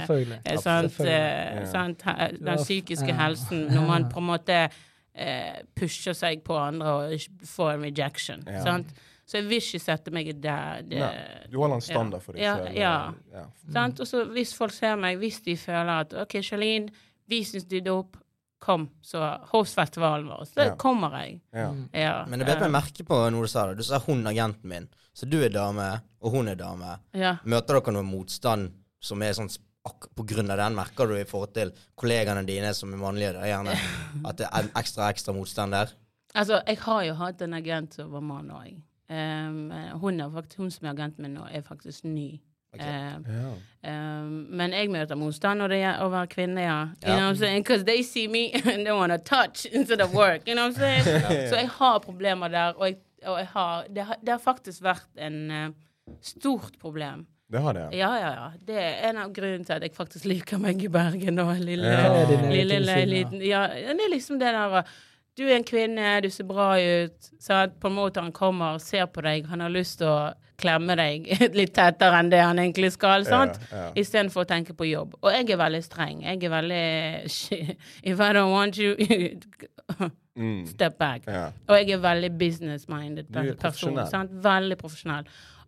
eh, sant, eh, Ja. sant, den psykiske helsen når man på en måte eh, pusher seg på andre og ikke får en rejection. Ja. Sant? Så jeg vil ikke sette meg der. Det, Nei, Du holder en standard for deg Ja, selv. ja. ja. sant? Og så hvis folk ser meg, hvis de føler at OK, Charlene, vi syns du er dope, kom, så Hostfestivalen vår. Så Ja. kommer jeg. ja. Mm. Ja. Men jeg bet meg merke på noe du sa. Du sa hun agenten min. Så du er dame, og hun er dame. ja. Møter dere noe motstand som er sånn på grunn av den? Merker du i forhold til kollegaene dine som er mannlige? Er gjerne At det er ekstra, ekstra motstand der? Altså, jeg har jo hatt en agent som var mann òg. Um, hun, er faktisk- hun som er agenten min nå, er faktisk ny. Okay. Um, yeah. um, men jeg møter motstand når det er å være kvinne, ja. You Ja. know what I'm saying? Because they see me and they want to touch instead of work. You know what I'm saying? Så jeg har problemer der, og, jeg, og jeg har, det, har, det har faktisk vært en uh, stort problem. Det har det, ja. Ja, ja, ja. Det er en av grunnene til at jeg faktisk liker meg i Bergen og lille, Ja. lille, lille, lille leiligheten. Ja, det er liksom det der Du er en kvinne, du ser bra ut. Så På en måte han kommer, ser på deg, han har lyst til å klemme deg litt tettere enn det han egentlig skal. sant? Ja, ja. Istedenfor å tenke på jobb. Og jeg er veldig streng. Jeg er veldig If I don't want you Mm. Step back. ja. Og jeg er veldig business-minded er person. Sant? Veldig profesjonell.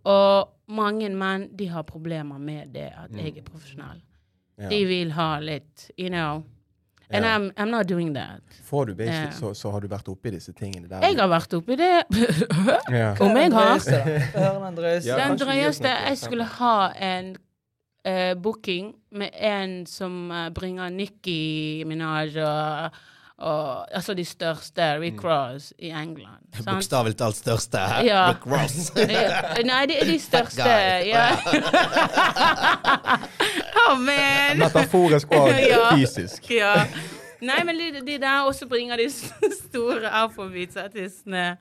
Og mange menn de har problemer med det at jeg er profesjonell. Mm. De vil ha litt, you know. And yeah. I'm, I'm not doing that. Får du basically, yeah. så, så har du vært oppi disse tingene der. Jeg har vært oppi det. yeah. Om jeg har. Den drøyeste. Den drøyeste Jeg skulle ha en uh, booking med en som eh, bringer Nikki Minaj og, og Altså de største, Rick Ross i England. Bokstavelig talt største her. Ja. Rick Ross. Nei, det er de største. Ja. oh, man. Metaforisk og Ja. fysisk. Ja. Nei, men de, de der også bringer de store afrobeats-artistene.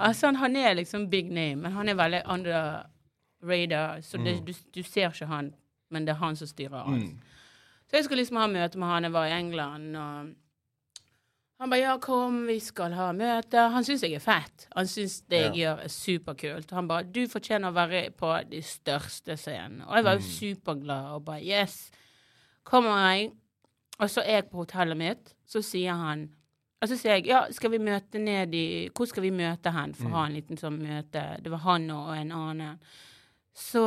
Altså, han er liksom big name, men han er veldig under radar, så det, Mm. du, du ser ikke han, men det er han som styrer alt. Så jeg skulle liksom ha møte med han. Jeg var i England, og han bare 'ja, kom, vi skal ha møte'. Han syns jeg er fett. Han syns det jeg gjør er superkult. Han bare 'du fortjener å være på de største scenene'. Og jeg var jo superglad og bare 'yes'. Kommer jeg, og så er jeg på hotellet mitt, så sier han og så sier jeg ja, skal vi møte ned i Hvor skal vi møte hen for å ha en liten sånn møte? Det var han og en annen. Så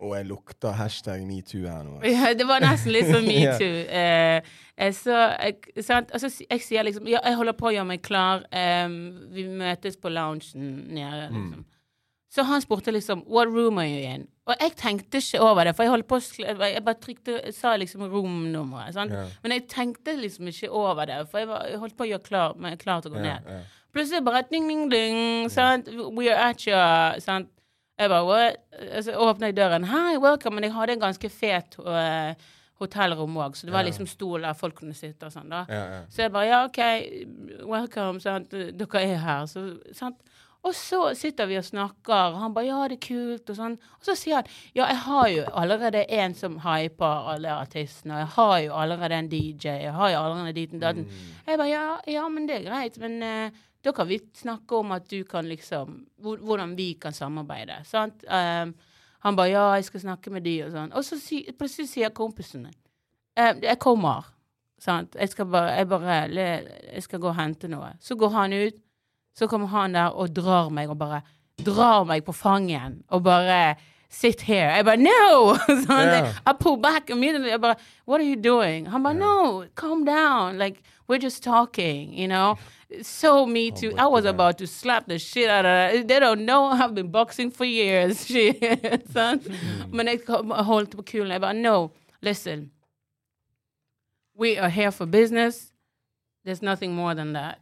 Og jeg lukter hashtag metoo her nå. ja, det var nesten litt som metoo. yeah. eh, så jeg, sant? Altså, jeg sier liksom Ja, jeg holder på å gjøre meg klar. Um, vi møtes på loungen nede, liksom. Så han spurte liksom 'What room are you in?' Og jeg tenkte ikke over det, for jeg holdt på Jeg bare trykte sa liksom romnummeret. Yeah. Men jeg tenkte liksom ikke over det, for jeg, var, jeg holdt på å gjøre klar, meg klar til å gå yeah, ned. Plutselig bare ding, ding, ding. Sant? We are at your sant? Jeg bare what? Så åpna jeg døren. Hi, welcome. Men jeg hadde en ganske fet uh, hotellrom òg, så det var liksom stol der folk kunne sitte og sånn. da. Ja, ja. Så jeg bare ja, OK, welcome, sant. Dere er her. Så, sant? Og så sitter vi og snakker, og han bare ja, det er kult, og sånn. Og så sier han ja, jeg har jo allerede en som hyper alle artistene, og jeg har jo allerede en DJ, jeg har jo allerede diten datten. Jeg bare ja, ja, men det er greit, men eh, da kan vi snakke om at du kan liksom Hvordan vi kan samarbeide. Sant? Um, han bare ja, jeg skal snakke med de, og sånn. Og så si, plutselig sier kompisen min eh, jeg kommer. Sant? Jeg skal bare, jeg bare jeg skal gå og hente noe. Så går han ut, så kommer han der og drar meg og bare drar meg på fangen og bare Sit here. Jeg bare No! Ja. I pull back immediately. Jeg bare What are you doing? Han bare No, calm down. Like, we're just talking, you know? So me oh too. I was about to slap the shit out of that. They don't know I've been boxing for years. Shit. sant? Men kom- holdt på. Jeg bare No, listen. We are here for business. There's nothing more than that.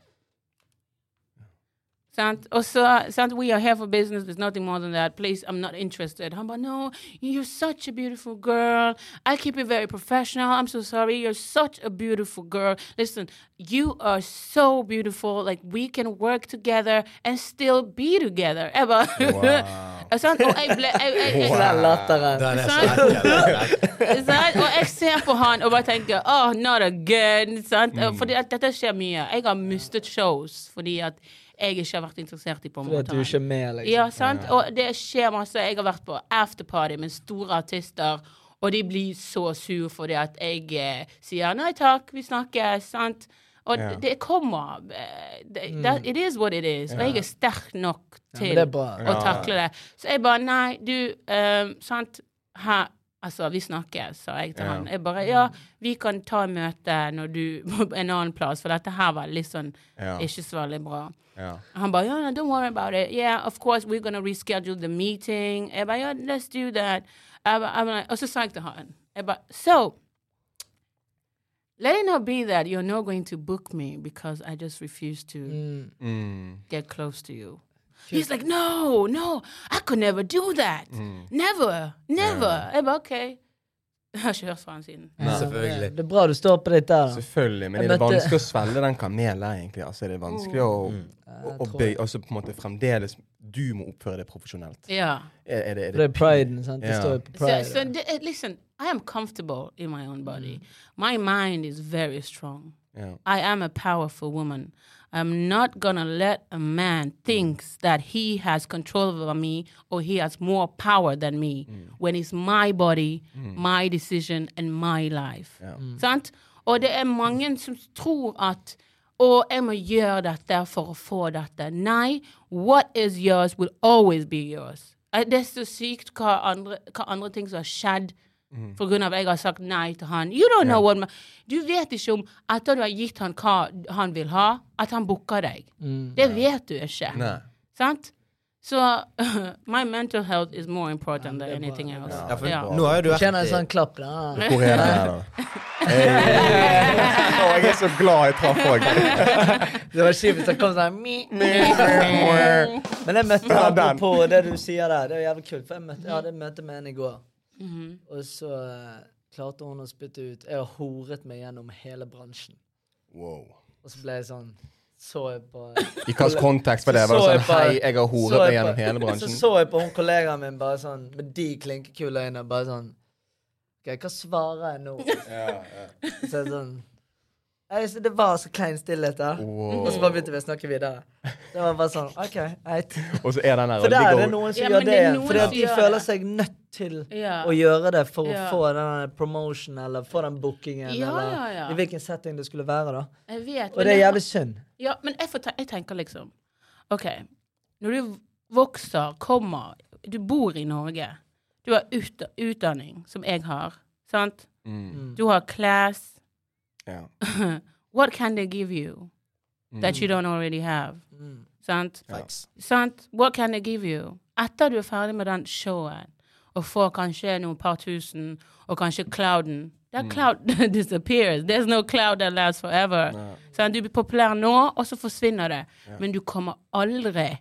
Sant? Og så, sant? We are here for business. There's nothing more than that. Please, I'm not interested. Han bare, no, you're such a beautiful girl. I keep it very professional. I'm so sorry. You're such a beautiful girl. Listen, you are so beautiful. Like, we can work together and still be together. Jeg bare, Wow. sant? Og jeg ble, jeg, jeg, jeg, Den latteren. Den er så Sant? ekkel. Sant? Og jeg ser på han og bare tenker oh, not again. Sant? Mm. Fordi at dette skjer mye. Jeg har mistet shows fordi at jeg ikke har vært interessert i på en Fordi at måte. du ikke er med, liksom. Ja, sant? Og det skjer masse. Jeg har vært på afterparty med store artister, og de blir så sur fordi at jeg eh, sier nei takk, vi snakkes, sant? Og Ja. det kommer. eh, Det, that, it is what it is. Og jeg er sterk nok til bra. å takle det. Så jeg bare Nei, du, um, sant Her Altså, vi snakkes, sa jeg til Ja. han. Jeg bare Ja, vi kan ta møte når du en annen plass, for dette her var litt sånn Ja. ikke så veldig bra. Ja. Han bare, yeah, don't worry about it. Yeah, of course, we're going to reschedule the meeting. Jeg bare, yeah, let's do that. Jeg jeg og så sa jeg til han, jeg bare, so, let it not be that you're not going to book me because I just refuse to Mm. Mm. get close to you. He's like, no, no, I could never do that. Never, never. Jeg bare, OK. Jeg har ikke hørt fra han siden. Nei. Selvfølgelig. Det er bra du står på ditt der. Selvfølgelig, men er det vanskelig å svelge den kamelen, egentlig? Altså, er det vanskelig å, å, å bøye Altså på en måte fremdeles Du må oppføre deg profesjonelt. Ja. Er, er det, er Det er det priden, sant. Det står jo på pride. so so uh, listen, I am comfortable in my own body. My mind is very strong. Yeah. I am a powerful woman. I'm not gonna let a man thinks that he has control over me or he has more power than me when it's my body, my decision and my life. Ja. Sant? Og det er mange som tror at å, jeg må gjøre dette for å få dette. Nei, what is yours will always be yours. Det er så sykt hva andre, hva andre ting som har skjedd på grunn av at jeg har sagt nei til han. You don't know what my, Du vet ikke om etter du har gitt han hva han vil ha, at han booker deg. Mm. Det vet du ikke. Nei. Sant? Så my mental health is more important than anything else. Ja, for Ja. Nå har jo du vært Kjenner en sånn klapp da. Hvor er det her, da? Hey. oh, jeg er så glad jeg traff òg. Det var kjipt hvis det kom sånn Men jeg møtte han på det du sier der. Det er jævlig kult. For jeg, møtte, jeg hadde et møte med henne i går, Mhm. og så eh, klarte hun å spytte ut Jeg har horet meg gjennom hele bransjen. Wow. Og så ble jeg sånn Så jeg på I hvilken kontekst var det? Var det Så sånn på- Hei, jeg har så horet meg på- gjennom hele bransjen? så jeg på hun kollegaen min bare sånn med de klinkekule øynene, bare sånn OK, hva svarer jeg nå? Så jeg sånn Nei, så Det var så klein stillhet der. Wow. Og så bare begynte vi å snakke videre. Det var bare sånn OK, greit. Og så er den her For der er det noen som Ja, gjør men det det. Fordi at de føler det. seg nødt til Ja. å gjøre det for Ja. å få den promotion eller få den bookingen Ja, eller ja, ja. i hvilken setting det skulle være. da. Jeg vet. Og det er jævlig synd. Ja, men jeg, får te jeg tenker liksom OK, når du vokser, kommer Du bor i Norge. Du har ut utdanning, som jeg har. Sant? Mm. Du har class. Ja. What can they give you that you don't already have? Mm. Sant? Facts. Sant? What can they give you? etter du er ferdig med den showen, og får kanskje noen par tusen, og kanskje clouden That Mm. cloud disappears. There's no cloud that lasts forever. Så du blir populær nå, og så forsvinner det. Men du kommer aldri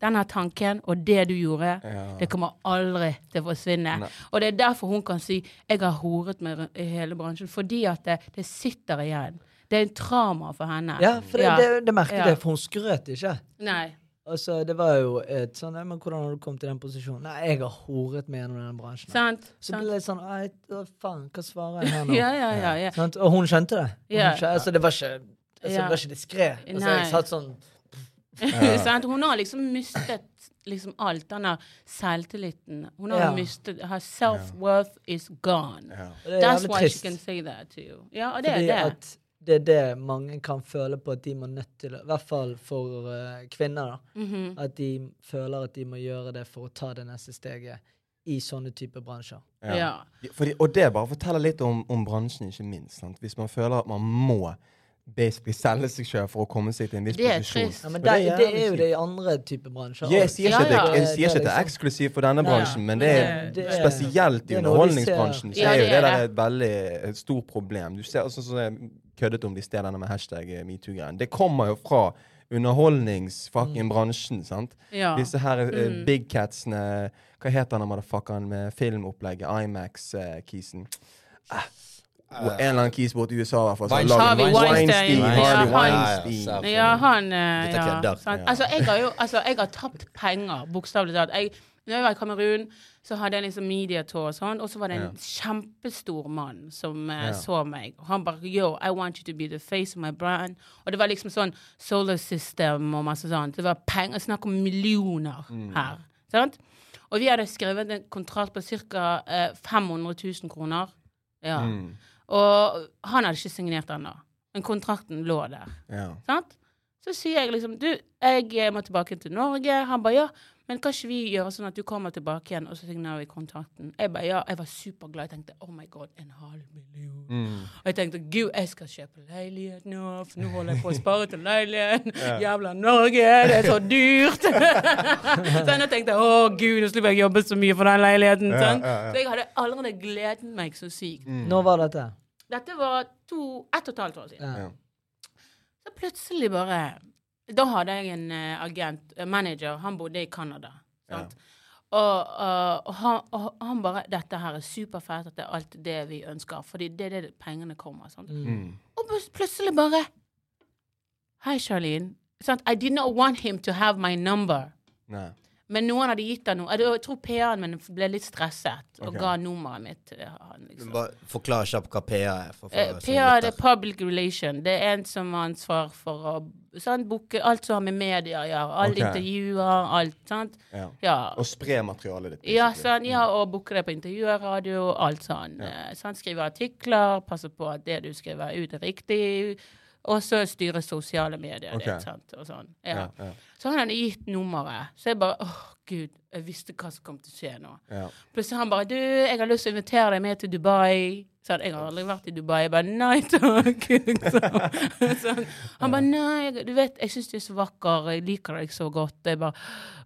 Denne tanken og det du gjorde, Ja. det kommer aldri til å forsvinne. Nei. Og det er derfor hun kan si 'jeg har horet med i hele bransjen', fordi at det, det sitter igjen. Det er en trauma for henne. Ja, for det, Ja. det, det merket Ja. for hun skrøt ikke. Nei. Altså, det var jo et sånn ja, men 'Hvordan har du kommet til den posisjonen?' 'Nei, jeg har horet meg gjennom denne bransjen'. Sant? Så sant. ble det litt sånn «Ai, å, Faen, hva svarer jeg her nå? Ja, ja, ja. ja. Sant? Og hun skjønte det. Hun skjønte, altså, det var ikke altså. Det var ikke diskré. Altså, Nei. jeg satt sånn? Hun har liksom mistet liksom alt. Den der selvtilliten. Hun har Ja. mistet Her self-worth is gone. Ja. That's why trist. she can say that to you. Ja, og det Fordi er det. det er det mange kan føle på at de må nødt til I hvert fall for uh, kvinner, da. Mhm. At de føler at de må gjøre det for å ta det neste steget i sånne typer bransjer. Ja. Ja. Fordi, og det bare forteller litt om, om bransjen, ikke minst. Sant? Hvis man føler at man må basically selge seg selv for å komme seg til en viss Det posisjon. Ja, men det, det, er jo det i andre typer bransjer. Jeg sier ikke, ja. at det, jeg sier ikke at det er liksom- eksklusivt for denne bransjen, men det er spesielt i er underholdningsbransjen. Så er jo det det er der et veldig et stort problem. Du ser også sånn som jeg køddet om de stedene med hashtag eh, metoo-greien. Det kommer jo fra underholdningsfucking bransjen, sant? Ja. Disse her uh, Mm. big catsene Hva heter han motherfuckeren med filmopplegget? Imax-kisen. Ah. En eller annen kis borte i USA, i hvert fall. Harvey Weinstein. Weinstein. Harvey Ja, han- Weinstein. Ja, Ja, han eh, Dette ja? Altså, jeg har jo altså, jeg har tapt penger, bokstavelig talt. Jeg, når jeg var i Kamerun, så hadde jeg liksom mediatour og sånn, og så var det en kjempestor mann som uh, så meg. Og han bare Yo, I want you to be the face of my brand. Og det var liksom sånn solar system og masse sånt. Det var penger, snakk om millioner Mm. her. Sant? Og vi hadde skrevet en kontrakt på ca. Uh, 500 000 kroner. Ja. Mm. Og han hadde ikke signert ennå. Men kontrakten lå der. Ja. Sant? Så sier jeg liksom Du, jeg må tilbake til Norge. Han bare ja, men kan vi gjøre sånn at du kommer tilbake igjen, og så signerer vi kontrakten? Jeg bare ja. Jeg var superglad. Jeg tenkte oh my god, en halv million. Mm. Og jeg tenkte gud, jeg skal kjøpe leilighet nå, for nå holder jeg på å spare til leiligheten. Jævla Norge, det er så dyrt. så jeg tenkte å gud, nå slipper jeg jobbe så mye for den leiligheten. Ja, sant? ja, ja. Så jeg hadde allerede gledet meg så sykt. Når var dette? Dette var to, ett og et halvt år siden. Ja. Ja. Så plutselig bare Da hadde jeg en eh, agent, en manager, han bodde i Canada. Sant? Og, eh, og, han, og han bare 'Dette her er superfett, at det er alt det vi ønsker.' Fordi det er det pengene kommer. Sant? Mm. Og plutselig bare Hei, Charlene. Sant? I did not want him to have my number. Nei. Men noen hadde gitt han noe. Jeg tror PA-en min ble litt stresset og okay. ga nummeret mitt til han. liksom. Bare Forklar kjapt hva PA er. For, for, Eh, PA er public relation. Det er en som har ansvar for å sånn, booke alt som har med media å gjøre. Alle okay. intervjuer, alt. sant? Ja. Ja. Og spre materialet ditt. Ja, sånn, ja, og booke det på intervjuer, radio, alt sånn. Ja. sånn. Skrive artikler, passe på at det du skriver ut, er riktig. Og så styre sosiale medier. Okay. Det, sant? Og sånn. ja. Ja, ja, hadde han gitt nummeret. Så jeg bare åh, gud, jeg visste hva som kom til å skje nå. ja. Plutselig han bare 'Du, jeg har lyst til å invitere deg med til Dubai.' Så jeg har aldri vært i Dubai. Jeg bare 'Nei takk'. Så, så, han bare 'Nei, du vet, jeg syns du er så vakker. Jeg liker deg så godt.' Jeg bare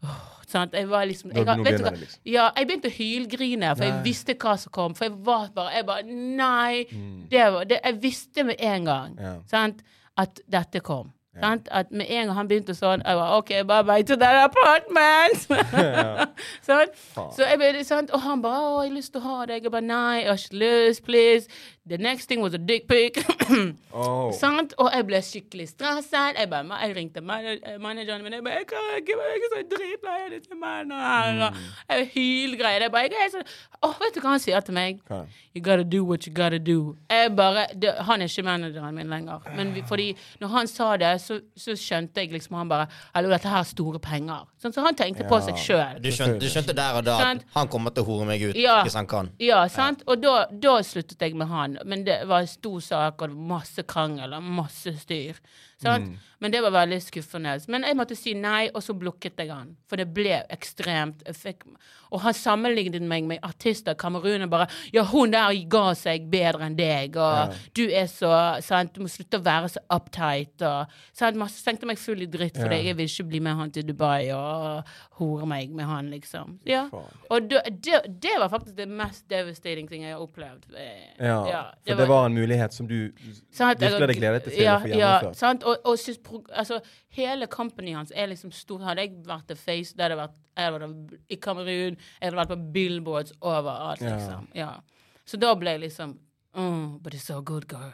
åh, sant? Jeg var liksom jeg, har- vet du hva? liksom. Ja, jeg begynte å hylgrine, for jeg visste hva som kom. For jeg var bare Jeg bare Nei. Mm. Det var, det, jeg visste med en gang sant? at dette kom. Sant? At med en gang han begynte sånn, jeg var OK, bye bye to that apartment! Så jeg ble sant? Og han bare 'Å, jeg har lyst til å ha deg.' Jeg bare 'Nei, jeg har ikke lyst, please'. The next thing was a dick pic. Oh. Sant? Og jeg ble skikkelig stresset. Jeg, bare, jeg ringte manageren min. Jeg bare 'Jeg kan ikke, er så dritlei av disse mennene her.' Mm. Jeg hylgreier. Jeg bare jeg er så, Å, vet du hva han sier til meg? Okay. You gotta do what you gotta do. Jeg bare, det, han er ikke manageren min lenger. Men vi, fordi når han sa det, så, så skjønte jeg liksom Han bare Hallo, dette her er store penger. Sånn, så han tenkte på seg sjøl. Du du skjønte der og da at han kommer til å hore meg ut Ja. hvis han kan. Ja, sant? Og da, da sluttet jeg med han. Men det var en stor sak, og masse krangel og masse styr. Mm. Men det var veldig skuffende. Men jeg måtte si nei, og så blokket jeg han. For det ble ekstremt. Jeg fikk, og han sammenlignet meg med artister. Kamerun og bare Ja, hun der ga seg bedre enn deg, og du er så sant, Du må slutte å være så uptight, og sant, masse, Tenkte meg full i dritt for Ja. jeg vil ikke bli med han til Dubai og hore meg med han, liksom. Ja. Og det, det, det var faktisk det mest devastating ting jeg har opplevd. Ja, for det var en mulighet som du Sant, virkelig hadde gledet deg til å få Ja, gjennomført. sant? Og, og synes, pro- altså, hele companyen hans er liksom stor. Hadde jeg vært The Face, det hadde vært, jeg hadde vært i Kamerun, jeg hadde vært på billboards overalt, liksom. Ja. Så da ble jeg liksom Oh, But it's so good, girl.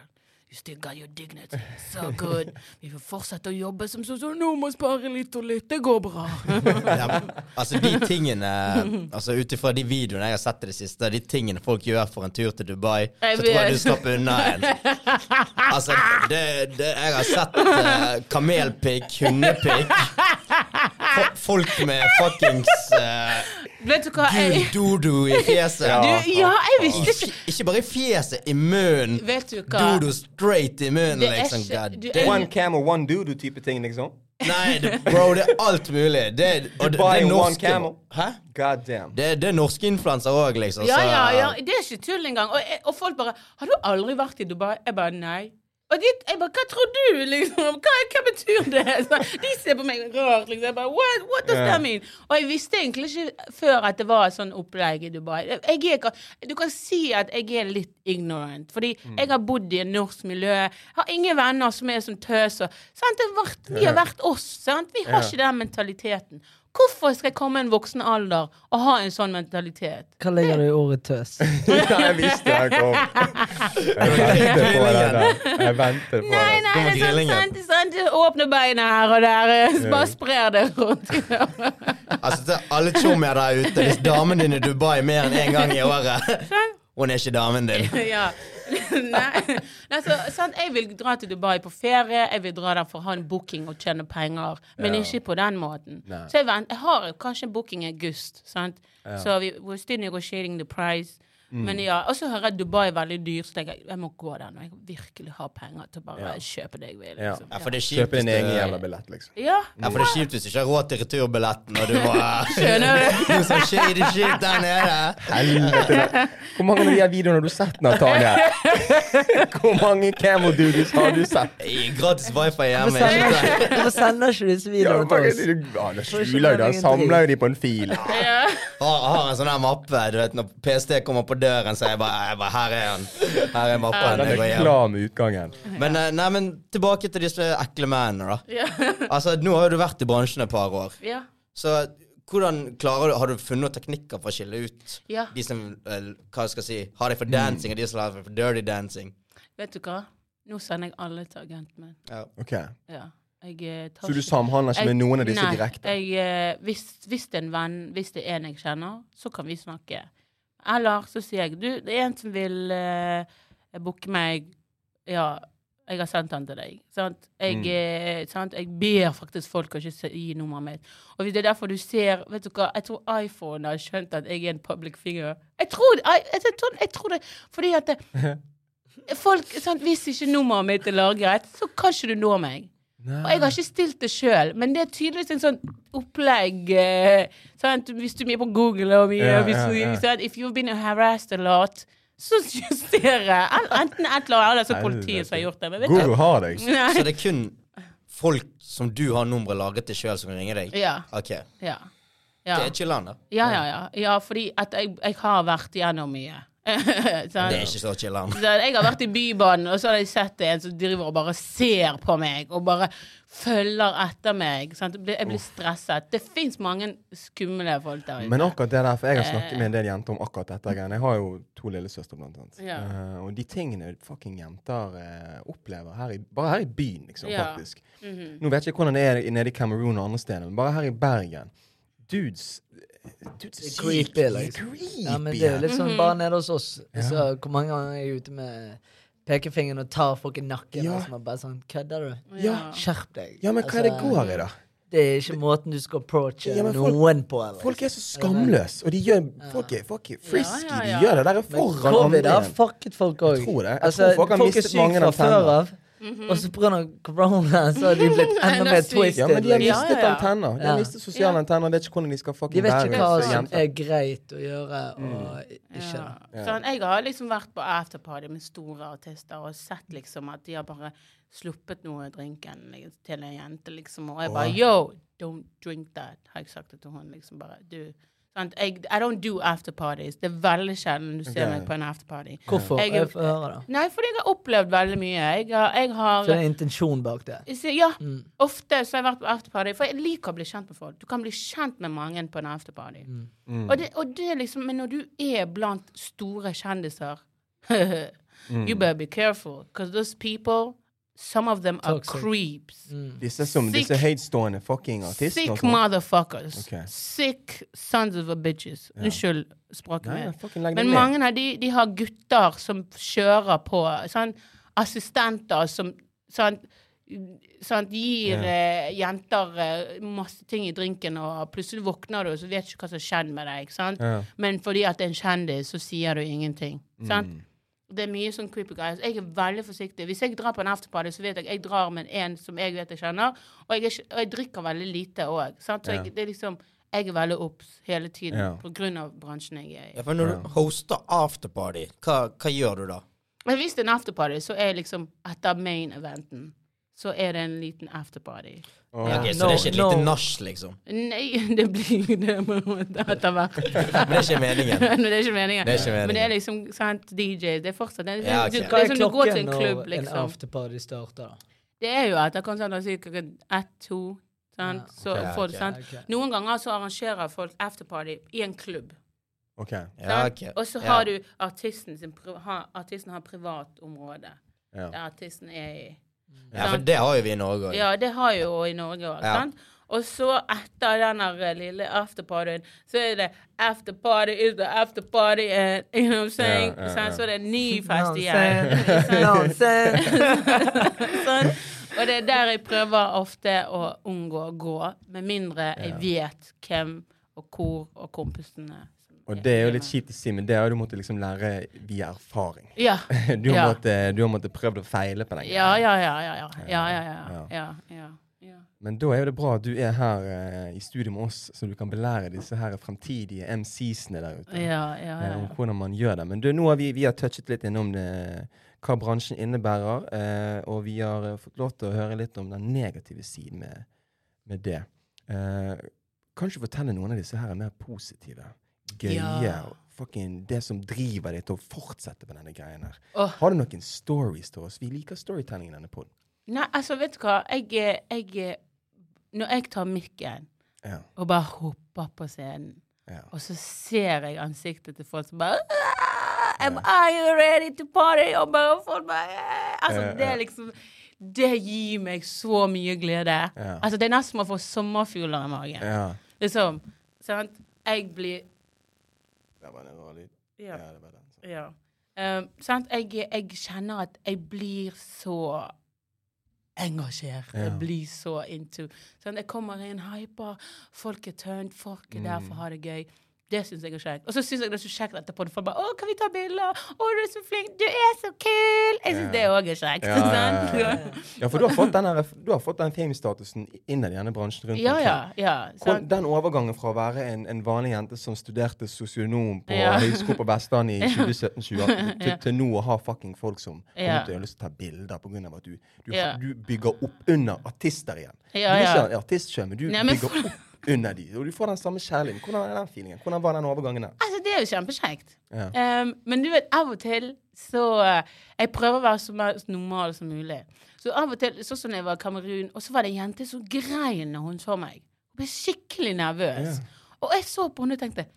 You still got your dignity. So good. Vi får fortsette å jobbe som sånn. Så nå må spare litt og litt. Det går bra. Ja, men, altså de tingene Altså Ut ifra de videoene jeg har sett i det siste, de tingene folk gjør for en tur til Dubai, Jeg så tror jeg du slapp unna en. Altså, det, det Jeg har sett uh, kamelpikk, hundepikk Folk med fuckings uh, Vet du hva? gul Jeg, dodo i fjeset. Ja. du, ja, jeg visste ikke ikke bare i fjeset, i munnen. Vet du hva? Dodo straight i munnen, Det er liksom. ikke- God du- damn. One camel, one dodo-type ting, liksom. Nei, det, bro, det er alt mulig. Det, og det, det er norske camel. Hæ? God damn. Det, det er norske influenser òg, liksom. Ja, så- ja, ja. Det er ikke tull engang. Og, og folk bare 'Har du aldri vært i Dubai?' Jeg bare 'Nei'. Og de, jeg bare 'Hva tror du?' liksom? Hva, hva betyr det? Så, de ser på meg rart. liksom. Jeg bare What, what does that mean? Og jeg visste egentlig ikke før at det var et sånn opplegg i Dubai. Er, du kan si at jeg er litt ignorant, fordi jeg har bodd i et norsk miljø. Jeg har ingen venner som er sånn tøser. Sant? Vi har vært oss. Sant? Vi har ikke den mentaliteten. Hvorfor skal jeg komme i en voksen alder og ha en sånn mentalitet? Hva legger du i ordet tøs? jeg visste jeg kom. Jeg ventet på det der. Jeg ventet på Nei, det. nei, det er sånn, sant, sant, åpne beina her og der. Bare sprer det rundt. Altså, til alle tjommier der ute, hvis damen din er i Dubai mer enn én gang i året Hun er ikke damen din. ja. Nei, altså, sant, jeg vil dra til Dubai på ferie. Jeg vil dra der for å ha en booking og tjene penger, men Ja. ikke på den måten. Nei. Så jeg, vent, jeg har kanskje en booking i august, sant? så vi, we're still negotiating the price. Mm. Men ja, Og så hører jeg Dubai er veldig dyr, så tenker jeg jeg må gå der når jeg virkelig har penger til å bare Ja. kjøpe det jeg vil. Liksom. Ja, for det er kjipt Kjøpe din hvis egen jævla billett, liksom. Ja. Ja, for det er kjipt hvis du ikke har råd til returbilletten, og du må Skjønner du? Du som shady shit der nede. Helvete. Hvor mange av de videoene har du sett, Natalia Hvor mange camel doodies har du sett? I Gratis wifi hjemme. Hvorfor sender, ikke disse videoene til oss? Ja, det skjuler jo det. Han samler jo de på en fil. Ja. Har, har en sånn her mappe. Du vet, Når PST kommer på døren, så jeg bare, jeg bare Her er han. Her er mappen. Jeg går hjem. Men, eh, nei, men tilbake til disse ekle mennene, da. Altså, Nå har jo du vært i bransjen et par år. Så hvordan klarer du Har du funnet noen teknikker for å skille ut Ja. de som eh, Hva skal jeg si Har deg for dancing, og de som har deg for dirty dancing? Vet du hva? Nå sender jeg alle til agenten min. Ja. Okay. Ja. Jeg eh, tar Så du samhandler ikke med noen av disse nei, direkte? Jeg, hvis, hvis det er en venn, hvis det er en jeg kjenner, så kan vi snakke. Eller så sier jeg du, det er en som vil uh, booke meg Ja, jeg har sendt han til deg. Sant? Jeg, Mm. eh, sant? jeg ber faktisk folk å ikke gi nummeret mitt. Og hvis det er derfor du ser Vet du hva, jeg tror iPhone har skjønt at jeg er en public figure. Jeg tror, jeg, jeg, tror, jeg tror det fordi at det, folk, sant? Hvis ikke nummeret mitt er lagret, så kan ikke du nå meg. Og jeg har ikke stilt det sjøl, men det er tydeligvis en sånn opplegg eh, sant? Hvis du er mye på Google og mye yeah, hvis du, ja. sant? If you've been harassed a lot, så justerer Enten et eller annet, eller så politiet som har gjort det. Men vet Google har deg. Så det er kun folk som du har nummeret lagret til sjøl, som kan ringe deg? Ja. Ok. Ja. Ja. Det er ikke landet. ja, ja, ja. Ja, fordi at jeg, jeg har vært gjennom mye. Sant? Det er ikke så chiller'n. Sånn, jeg har vært i Bybanen, og så har jeg sett en som driver og bare ser på meg, og bare følger etter meg. Sant? Jeg blir, stresset. Det fins mange skumle folk der ute. Men akkurat det der, for jeg har Eh. snakket med en del jenter om akkurat dette. Jeg har jo to lillesøstre, blant annet. Ja. Uh, og de tingene fucking jenter uh, opplever her i, bare her i byen, liksom, Ja. faktisk. Mhm. Nå vet jeg ikke hvordan det er nede i Cameroon og andre steder, men bare her i Bergen Dudes Det er creepy, liksom. creepy. Ja, men det er litt sånn Mhm. bare nede hos oss. Så hvor mange ganger er jeg ute med pekefingeren og tar folk i nakken, Ja. og så er bare sånn Kødder du? Ja. Skjerp deg. Ja, men hva er det Altså, går i, da? Det er ikke måten du skal approache Ja, folk- noen på. Eller? Folk er så skamløse, og de gjør Folk er, folk er frisky. Ja, ja, ja. De gjør det der foran foran covid andre. har fucket folk òg. Jeg tror det. Jeg Altså, tror folk har folk er mistet syke mange før av tennene. -hmm. Og så pga. korona så har de blitt enda mer twisted. Ja, men de har. Mistet ja, ja. antenner. De har mistet sosiale Ja. antenner og vet ikke hvordan de skal fucking være. De vet ikke hva som er greit å gjøre og ikke. Ja. Ja. Sånn, jeg har liksom vært på afterparty med store artister og sett liksom at de har bare sluppet noe i drinken liksom, til en jente, liksom. Og jeg bare Yo, don't drink that, har jeg sagt det til hun. Liksom bare, du? Jeg, I don't do afterparties. Det er veldig sjelden du ser okay. meg på en afterparty. Hvorfor? Jeg- Jeg får høre, da. Nei, fordi jeg har opplevd veldig mye. Jeg har, jeg har Så det er en intensjon bak det. Så Ja, Mm. ofte så har jeg vært på afterparty. For jeg liker å bli kjent med folk. Du kan bli kjent med mange på en afterparty. Mm. Og, det, og det er liksom Men når du er blant store kjendiser You better be careful, because those people Some of them are creeps. creeps. Disse som, disse Sick- høytstående fucking artister Sick motherfuckers. Okay. Sick sons of a bitches. Unnskyld språket mitt. Men mange av de, de har gutter som kjører på. Sånn, assistenter som sånn, sånn, gir eh, jenter eh, masse ting i drinken, og plutselig våkner du, og så vet du ikke hva som har skjedd med deg. ikke Sant? Ja. Men fordi at det er en kjendis, så sier du ingenting. Sant? Mm. Det er mye sånn creepy guys. Jeg er veldig forsiktig. Hvis jeg drar på en afterparty, så vet jeg jeg drar med en som jeg vet jeg kjenner, og jeg, er og jeg drikker veldig lite òg. Så Ja. jeg, det er liksom Jeg er veldig obs hele tiden Ja. av bransjen jeg er i. Ja, for når du hoster afterparty, hva, hva gjør du da? Hvis det er en afterparty, så er jeg liksom etter main eventen, så er det en liten afterparty. Oh. Ja. Ok, Så No, det er ikke et no. lite nach, liksom? Nei, det blir det etter hvert. Men det er ikke meningen. Men det er ikke meningen. Det er ikke Men det er liksom sant, DJ. Det er fortsatt det er, Ja, okay. du, det er som du går til en klubb, når en liksom. afterparty starter? Det er jo etter konserten ca. ett-to. Sant? Ja, Så okay, får du, sant? Noen ganger så arrangerer folk afterparty i en klubb. Ok. Ja, sant? ok. Og så Ja. har du artisten sin pri- ha, Artisten har privatområde Ja. der artisten er i. Ja, for det har jo vi i Norge òg. Ja, det har jo i Norge òg. Ja. Og så etter den eh, lille afterpartyen, så er det afterparty is the afterparty, and you know what I'm saying? Ja, ja, ja. Så er det ny fest igjen. Sånn. Og det er der jeg prøver ofte å unngå å gå, med mindre jeg vet hvem og hvor og kompisene. som Og det er jo litt kjipt å si, men det har du måttet liksom lære via erfaring. Ja. Du har, Ja. måttet, du har måttet prøvd å feile på den Ja, greia. ja, ja, ja, ja. Ja, ja, ja. Ja. ja, ja, ja. Men da er jo det bra at du er her uh, i studio med oss, så du kan belære disse her fremtidige MC-ene der ute. Ja, ja, ja. om hvordan man gjør det. Men du, nå har vi, vi har touchet litt innom det, hva bransjen innebærer, uh, og vi har fått lov til å høre litt om den negative siden med, med det. Uh, kan du fortelle noen av disse her mer positive, gøye, Ja. fucking det som driver deg til å fortsette med denne greien her? Oh. Har du noen stories til oss? Vi liker storytelling i denne poden. Nei, altså, vet du hva? Jeg, er- jeg er- Når jeg tar mikken Ja, og bare hopper på scenen, ja. og så ser jeg ansiktet til folk som bare «Ah, Am I ready to party? Og bare folk bare. Altså, det er liksom Det gir meg så mye glede. Ja. Altså, det er nesten som å få sommerfugler i magen. ja. Liksom. Sant? Jeg blir Der var en rar lyd. Ja. Ja, det var den. Ja. Um, sant? Jeg, jeg kjenner at jeg blir så engasjert. Ja. Jeg blir så into. Sant? Jeg kommer inn, hyper, folk er turned, folk er der for å ha det gøy. Det syns jeg er kjekt. Og så syns jeg det er så kjekt etterpå. Folk bare 'Å, kan vi ta bilder?' 'Å, du er så flink. Du er så kul!' Jeg syns det òg er kjekt. Ja, ja, ja, ja. For du har fått den, her- du har fått den famestatusen innad i denne bransjen rundt Ja, omkring. ja. ja Den overgangen fra å være en, en vanlig jente som studerte sosionom på Ja. Høgskolen på Vestlandet i 2017-2018, til, til nå å ha fucking folk som kommer til å ha lyst til å ta bilder pga. at du, du, du bygger opp under artister igjen. Ja, du er ikke en artist sjøl, men du Nei, men bygger opp under de, og du får den samme kjærligheten. Hvordan er den feelingen? Hvordan var den overgangen der? Altså, det er jo kjempekjekt. Ja. Um, men du vet, av og til så uh, Jeg prøver å være så normal som mulig. Så av og til, sånn som jeg var i Kamerun, og så var det en jente som grein når hun så meg. Hun ble skikkelig nervøs. Ja. Og jeg så på henne og tenkte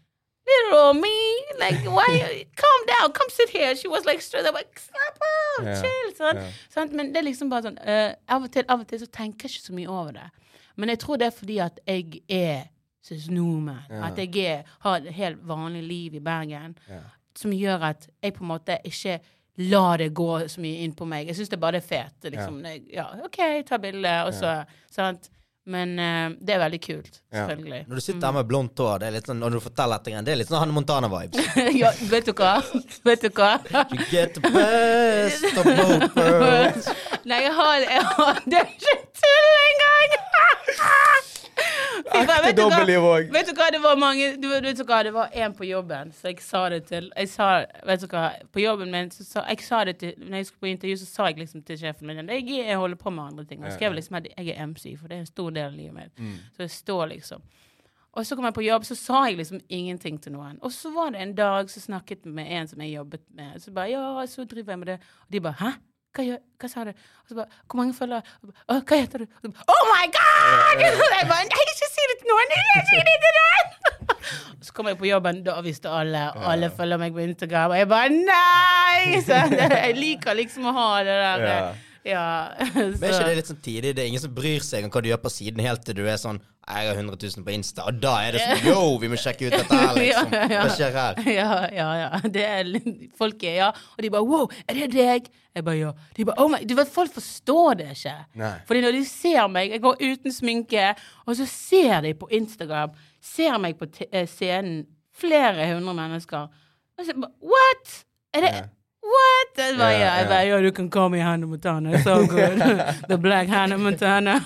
Little me, like, why, calm down, come sit here. She was like, straight up, like, snap out, yeah. chill, sånn. Yeah. sånn. Men det er liksom bare sånn, uh, av og til, av og til så tenker jeg ikke så mye over det. Men jeg tror det er fordi at jeg er snowman. Ja. At jeg er, har et helt vanlig liv i Bergen Ja. som gjør at jeg på en måte ikke lar det gå så mye inn på meg. Jeg syns det bare er fett. Liksom, jeg, ja, OK, ta bilde, og så Sant? Men uh, det er veldig kult, Ja. selvfølgelig. Når du sitter her med blondt hår, det er litt sånn, når du forteller etter det er litt sånn Hanne Montana-vibes. ja, vet du hva? Vet du hva? You get the best of both worlds. Nei, jeg har, jeg har Det er ikke tull engang! Ekte dobbeltliv òg. Vet du hva, det var mange du, vet du hva, det var en på jobben, så jeg sa det til Jeg sa, vet du hva, på jobben min så sa, Jeg sa det til Når jeg skulle på intervju, så sa jeg liksom til sjefen min Jeg, jeg holder på med andre ting. Jeg skrev liksom at jeg er MC, for det er en stor del av livet mitt. Så det står liksom. Og så kom jeg på jobb, så sa jeg liksom ingenting til noen. Og så var det en dag så snakket jeg med en som jeg jobbet med. Så bare Ja, så driver jeg med det. Og de bare Hæ? Hva, gjør, hva sa du? Og så bare Hvor mange følgere? Hva heter du? Og så bare, Oh my God! Jeg bare Nei, ikke si det til noen! Ikke si det til noen! Så kom jeg på jobben, da visste alle. Alle følger meg på Instagram. Og jeg bare Nei! Så jeg liker liksom å ha det der. Ja. Men er ikke det litt sånn tidlig? Det er ingen som bryr seg om hva du gjør på siden, helt til du er sånn Jeg har 100 000 på Insta, og da er det sånn Yo, vi må sjekke ut dette her, liksom. Ja, ja, ja. Hva skjer her? Ja, ja, ja. Det er folk er, ja. Og de bare Wow, er det deg? Jeg bare ja. De bare Oh my Du vet, folk forstår det ikke. Nei. Fordi når de ser meg, jeg går uten sminke, og så ser de på Instagram, ser meg på t eh, scenen, flere hundre mennesker, og så bare What? Er det Ja. What? Jeg bare, yeah, yeah, ja. bare, ja, du kan call me Hannah Montana. It's so good. The black Hannah Montana.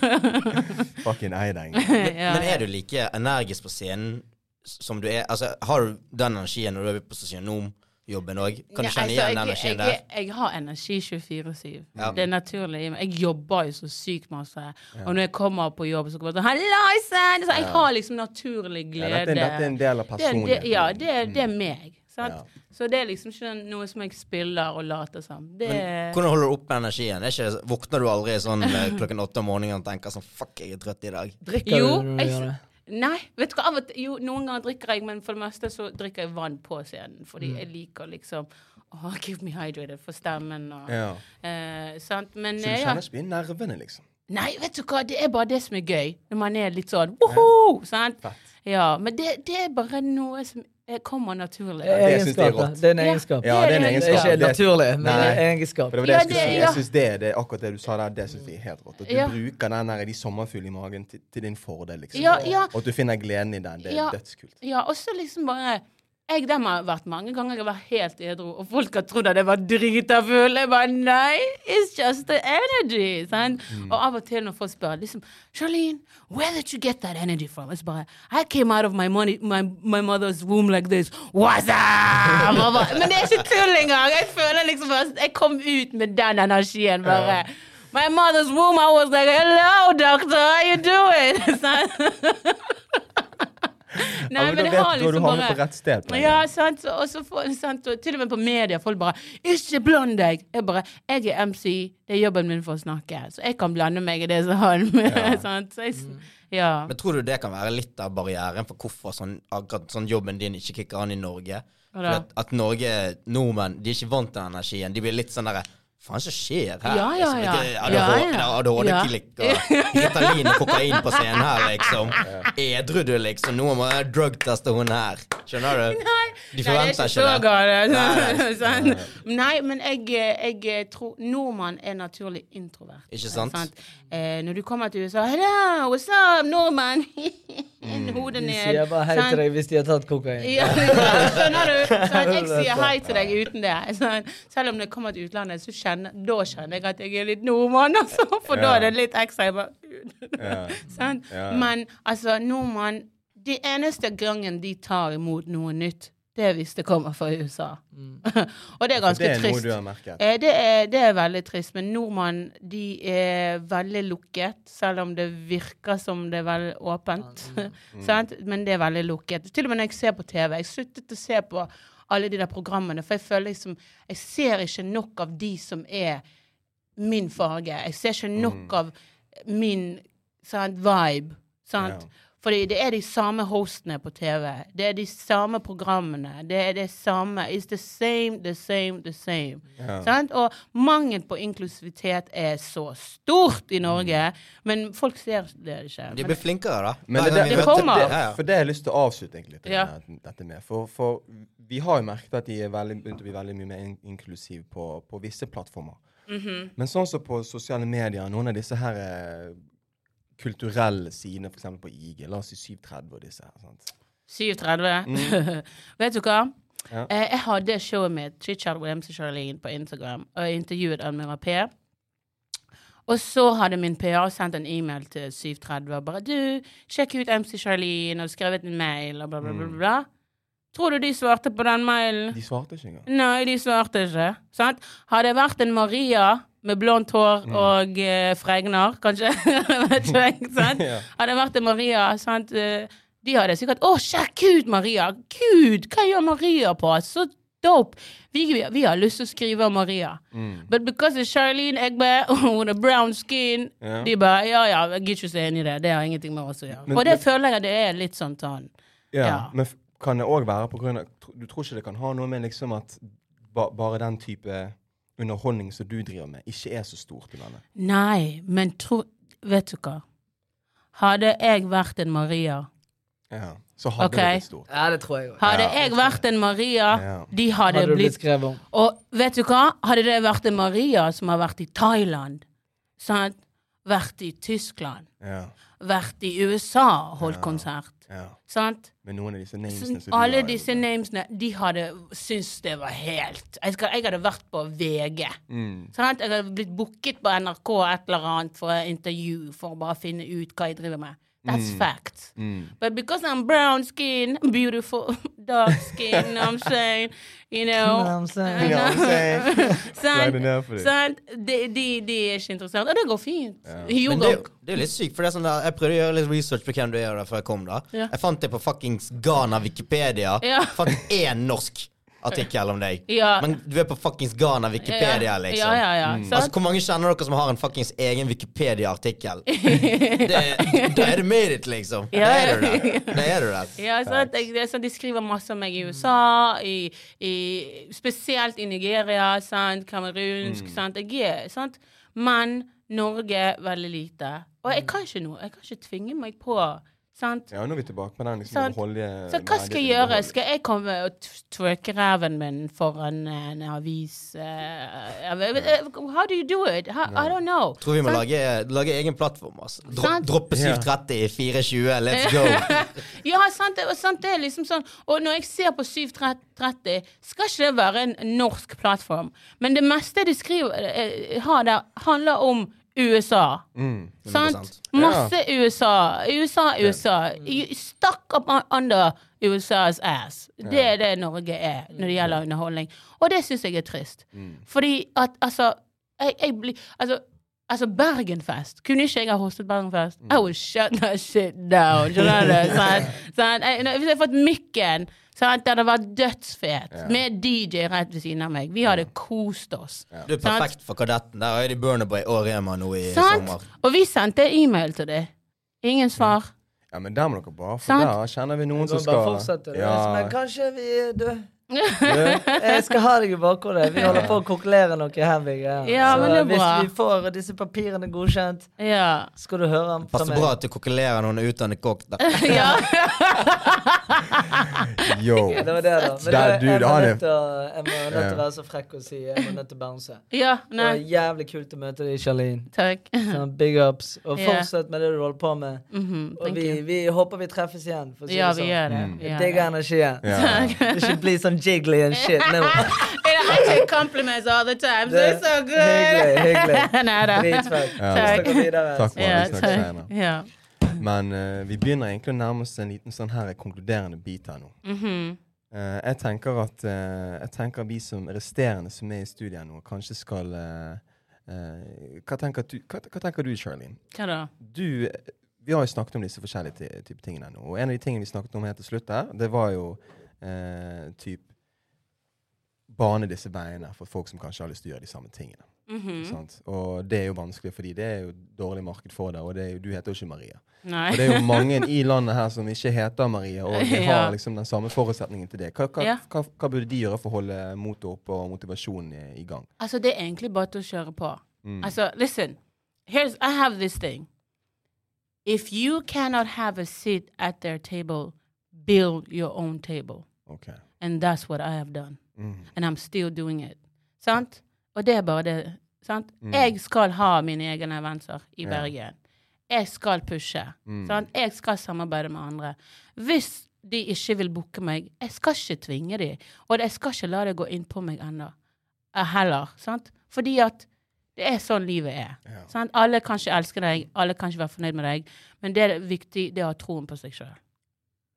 Fucking Eideng. ja, Men er du like energisk på scenen som du er? Altså, Har du den energien når du er på sosionomjobben òg? Kan du Ja, kjenne altså, igjen den energien der? Jeg, jeg har energi 24-7. Ja. Det er naturlig. Jeg jobber jo så sykt masse. Og når jeg kommer på jobb, så kommer jeg sånn Hallaisen! Så jeg har liksom naturlig Ja, glede. dette, er- dette er en del av det, personligheten. det, ja, det, det er meg. Sant? Ja. Så det er liksom ikke noe som jeg spiller og later som. Det Men hvordan holder du opp med energien? Er ikke, våkner du aldri sånn eh, klokken åtte om morgenen og tenker sånn Fuck, jeg er trøtt i dag. Drikker Jo, du når du jeg- gjør det? Nei, vet du hva, av og til, jo, noen ganger drikker jeg, men for det meste så drikker jeg vann på scenen. Fordi Mm. jeg liker liksom å Give me hydrated for stemmen og Ja. eh, Sant? Men Så du eh, ja. kjenner ikke på nervene, liksom? Nei, vet du hva, det er bare det som er gøy. Når man er litt sånn woho! Sant? Fett. Ja, men det, det er bare noe som kommer naturlig. det synes jeg er rått. Det er en egenskap. Ja, det er en egenskap. er ikke naturlig, men en det er egenskap. For det var det jeg skulle si. Jeg synes det, det, akkurat det du sa der, det synes jeg er helt rått. At du Ja. bruker den der, de sommerfuglene i magen til, til din fordel, liksom. Ja, ja. Og at du finner gleden i den. Det er dødskult. Ja, også liksom bare jeg dem har vært mange ganger jeg vært helt edru, og folk har trodd at jeg var drita full. Jeg bare nei, it's just the energy. Mm. Og av og til når folk spør liksom Charlene, where did you get that energy from? Jeg bare I came out of my, money, my, my mother's womb like this. What's up? Bare, Men det er ikke tull engang. Jeg føler liksom jeg kom ut med den energien. bare. My mother's womb, I was like, hello, doctor, how you doing? Nei, Ja, men det vet har liksom du havner på rett sted. På ja, sant. Og så får, sant? Og til og med på media, folk bare 'Ikke bland deg!' Jeg bare 'Jeg er MC, det er jobben min for å snakke', så jeg kan blande meg i det som han Ja. sant? Så jeg, ja. Men tror du det kan være litt av barrieren for hvorfor sånn, akkurat sånn jobben din ikke kicker an i Norge? At, at Norge, nordmenn, de er ikke vant til den energien. De blir litt sånn derre Faen, som skjer her? Ja, ja, Liksom, ja. ikke Ja, ja. ADHD-klikk og Ritalin og kokain på scenen her, liksom. Edru du, liksom? Noen må drugteste hun her. Skjønner du? Nei, De er forventer ikke det. Sånn. Nei, men jeg, jeg tror Nordmann er naturlig introvert. Ikke sant? Eh, når du kommer til USA Hello, what's up, nordmann? Hodet De sier bare hei sånn. til deg hvis de har tatt kokain. Ja, ja, skjønner du? Sånn, jeg sier hei til deg uten det. Sånn, selv om det kommer til utlandet, så kjenner, da kjenner jeg at jeg er litt nordmann, altså. For da er det litt ekstra. Jeg bare. Ja. Ja. Men altså, nordmann De eneste gangen de tar imot noe nytt, det er hvis det kommer fra USA. Og det er ganske trist. Det er noe trist. du har merket. Eh, Det er, det er veldig trist, men nordmann de er veldig lukket, selv om det virker som det er veldig åpent. Mm. Men det er veldig lukket. Til og med når jeg ser på TV. Jeg sluttet å se på alle de der programmene, for jeg føler liksom Jeg ser ikke nok av de som er min farge. Jeg ser ikke nok av min sant, vibe. Sant? Ja. Fordi det er de samme hostene på TV. Det er de samme programmene. Det er det samme It's the same, the same, the same. Ja. Sant? Og mangel på inklusivitet er så stort i Norge, men folk ser det ikke. De blir flinkere, da. Men det, det, Det kommer. det, for det har jeg lyst til å avslutte egentlig litt Ja. dette med. For, for vi har jo merket at de er veldig, begynt å bli veldig mye mer in inklusiv på, på visse plattformer. Mhm. Men sånn som på sosiale medier, noen av disse her eh, kulturelle sidene, f.eks. på IG, la oss si 730 og disse her. sant? 37. Vet du hva? Ja. Eh, jeg hadde showet mitt, Chitchat with MC Charlene, på Instagram, og jeg intervjuet Admiral P. Og så hadde min PR sendt en e-mail til 730 og bare 'Du, sjekk ut MC Charlene', og skrevet en mail, og bla, bla, bla. bla, bla. Tror du de svarte på den mailen? De svarte ikke engang. Nei, de svarte ikke. Sant? Hadde jeg vært en Maria med blondt hår og uh, fregner, kanskje Vet ikke sant? Hadde vært en Maria, sant? eh, de hadde sikkert Å, sjekk ut Maria! Gud, hva gjør Maria på? Så dope! Vi, vi, vi har lyst til å skrive om Maria. Mm. But because it's Charlene Egbe with a brown skin yeah. De bare Ja, ja, jeg gidder ikke se inn i det. Det har ingenting med oss å gjøre. Men- og det men- føler jeg det er litt sånn sånn. Ja, Ja. Men kan det òg være på grunn av Du tror ikke det kan ha noe med liksom at ba, bare den type underholdning som du driver med, ikke er så stort i landet? Nei, men tro Vet du hva? Hadde jeg vært en Maria Ja. Så hadde okay. det blitt stort. Ja, det tror jeg også. Hadde Ja, jeg vært en Maria, Ja. de hadde, Hadde blitt blitt skrevet om. Og vet du hva? Hadde det vært en Maria som har vært i Thailand, sant? vært i Tyskland, Ja. vært i USA, holdt konsert, ja. sant? Med noen av disse namesene Så alle har disse namesene, de hadde syntes det var helt jeg, skal, jeg hadde vært på VG. Mm. Sant? Jeg hadde blitt booket på NRK et eller annet for intervju for å bare finne ut hva jeg driver med. That's fact. Mm. But because I'm brown skin, beautiful, dark skin, you know what I'm saying? You know? You know what I'm saying? You know what I'm saying? Sant? Slide det ned for dem. Sant? De, de, de er ikke interessert. Og det går fint. Jo, Men det, er går. jo- det er jo litt sykt, for det er sånn der, jeg prøvde å gjøre litt research på hvem du er da, før jeg kom. da Ja. Jeg fant det på fuckings Ghana Wikipedia. Ja. Fant én norsk artikkel om deg. Ja. Men du er på fuckings Ghana Wikipedia, liksom. Ja, ja, ja. Altså, Hvor mange kjenner dere som har en fuckings egen Wikipedia-artikkel? Da er det made it, liksom. Da Ja, er du der. Da er du der. Ja, så det er sånn, de skriver masse om meg i USA, i, i, spesielt i Nigeria, sant? kamerunsk. Sant? Jeg er, sant? Men Norge veldig lite. Og jeg kan ikke noe. Jeg kan ikke tvinge meg på. Sant? Ja, nå er vi tilbake på den. liksom, Sant. Så hva skal jeg gjøre? Skal jeg komme og twerke ræven min foran en avis? eh, eh, how do you do it? How, I don't know. Tror vi må lage, lage egen plattform. Altså. Dro, Sant. droppe 730 i 420, let's go. ja, sant, det, sant, det er liksom sånn. Og når jeg ser på 730, skal ikke det være en norsk plattform. Men det meste de skriver, eh, har der, handler om USA. Mm. Sant? 100%. Masse USA. USA, USA. You Stuck up under USAs ass. Det er det Norge er når det gjelder underholdning. Og det syns jeg er trist. Fordi at altså jeg, jeg blir Altså Altså, Bergenfest. Kunne ikke jeg ha hostet Bergenfest? I would shut that shit down. Skjønner du? Sånn, sånn, Jeg- Hvis jeg hadde fått mikken, sånn, det hadde vært dødsfet. Med DJ rett ved siden av meg. Vi hadde kost oss. Du er perfekt for Kadetten. Der er de Burnerboy og Rema nå i Sant? sommer. Og vi sendte e-mail til det. Ingen svar. Ja, men der må dere bare, for Sant. der kjenner vi noen som bare skal fortsette. Ja, Men kanskje vi er du, jeg skal ha deg i bakhodet. Vi holder på å konkurrere noe her. Ja, Ja, Så men det er hvis vi får disse papirene godkjent, Ja. skal du høre fra Passer bra at du kokkelerer noen utdannet kokk. da. ja. Yo. Det var det, da. Men Der, det, du, jeg, er nødt til å, jeg må nødt til å være så frekk å si jeg må nødt til å bounce. ja. Det var jævlig kult å møte deg, Charlene. takk. Sånn, big ups. Og fortsett med det du holder på med. Mhm, Og vi, vi håper vi treffes igjen. For å si Ja, det vi sånn. gjør det. Mm. Jeg digger det. energien. Ja. Ikke bli sånn jiggly and shit. No. I take compliments all the time, so it's so good. hyggelig, hyggelig. Nei da. Dritfett. Ja. Vi. Takk for Ja. Vi snakkes takk. senere. Ja. Men uh, vi begynner egentlig å nærme oss en liten sånn her konkluderende bit her nå. Mm -hmm. uh, jeg tenker at uh, Jeg tenker vi som resterende som er i studiet nå, kanskje skal hva, tenker du, hva, hva tenker du, Charlene? Hva da? Du Vi har jo snakket om disse forskjellige ty- type tingene nå. Og en av de tingene vi snakket om helt til slutt her, det var jo eh, typ Bane disse veiene for folk som kanskje har lyst til å gjøre de samme tingene. Mm -hmm. Og det er jo vanskelig, fordi det er jo dårlig marked for det. Og det jo, du heter jo ikke Maria. Nei. Og det er jo mange i landet her som ikke heter Maria, og de Ja. har liksom den samme forutsetningen til det. Hva, hva, Ja. hva, hva burde de gjøre for å holde motet oppe og motivasjonen i, i gang? Altså, det er egentlig bare til å kjøre på. Mm. Altså, listen. Here's, I have this thing. If you cannot have a seat at their table, build your own table. Ok. And that's what I have done. Mm. And I'm still doing it. Sant? Og det er bare det. Sant? Mm. Jeg skal ha mine egne eventer i. Bergen. Jeg skal pushe. Mm. Sant? Jeg skal samarbeide med andre. Hvis de ikke vil booke meg, jeg skal ikke tvinge dem. Og jeg skal ikke la det gå inn på meg ennå. Eh, Heller. Sant? Fordi at Det er sånn livet er. Yeah. Sant? Alle kan ikke elske deg, alle kan ikke være fornøyd med deg, men det er viktig, det å ha troen på seg sjøl.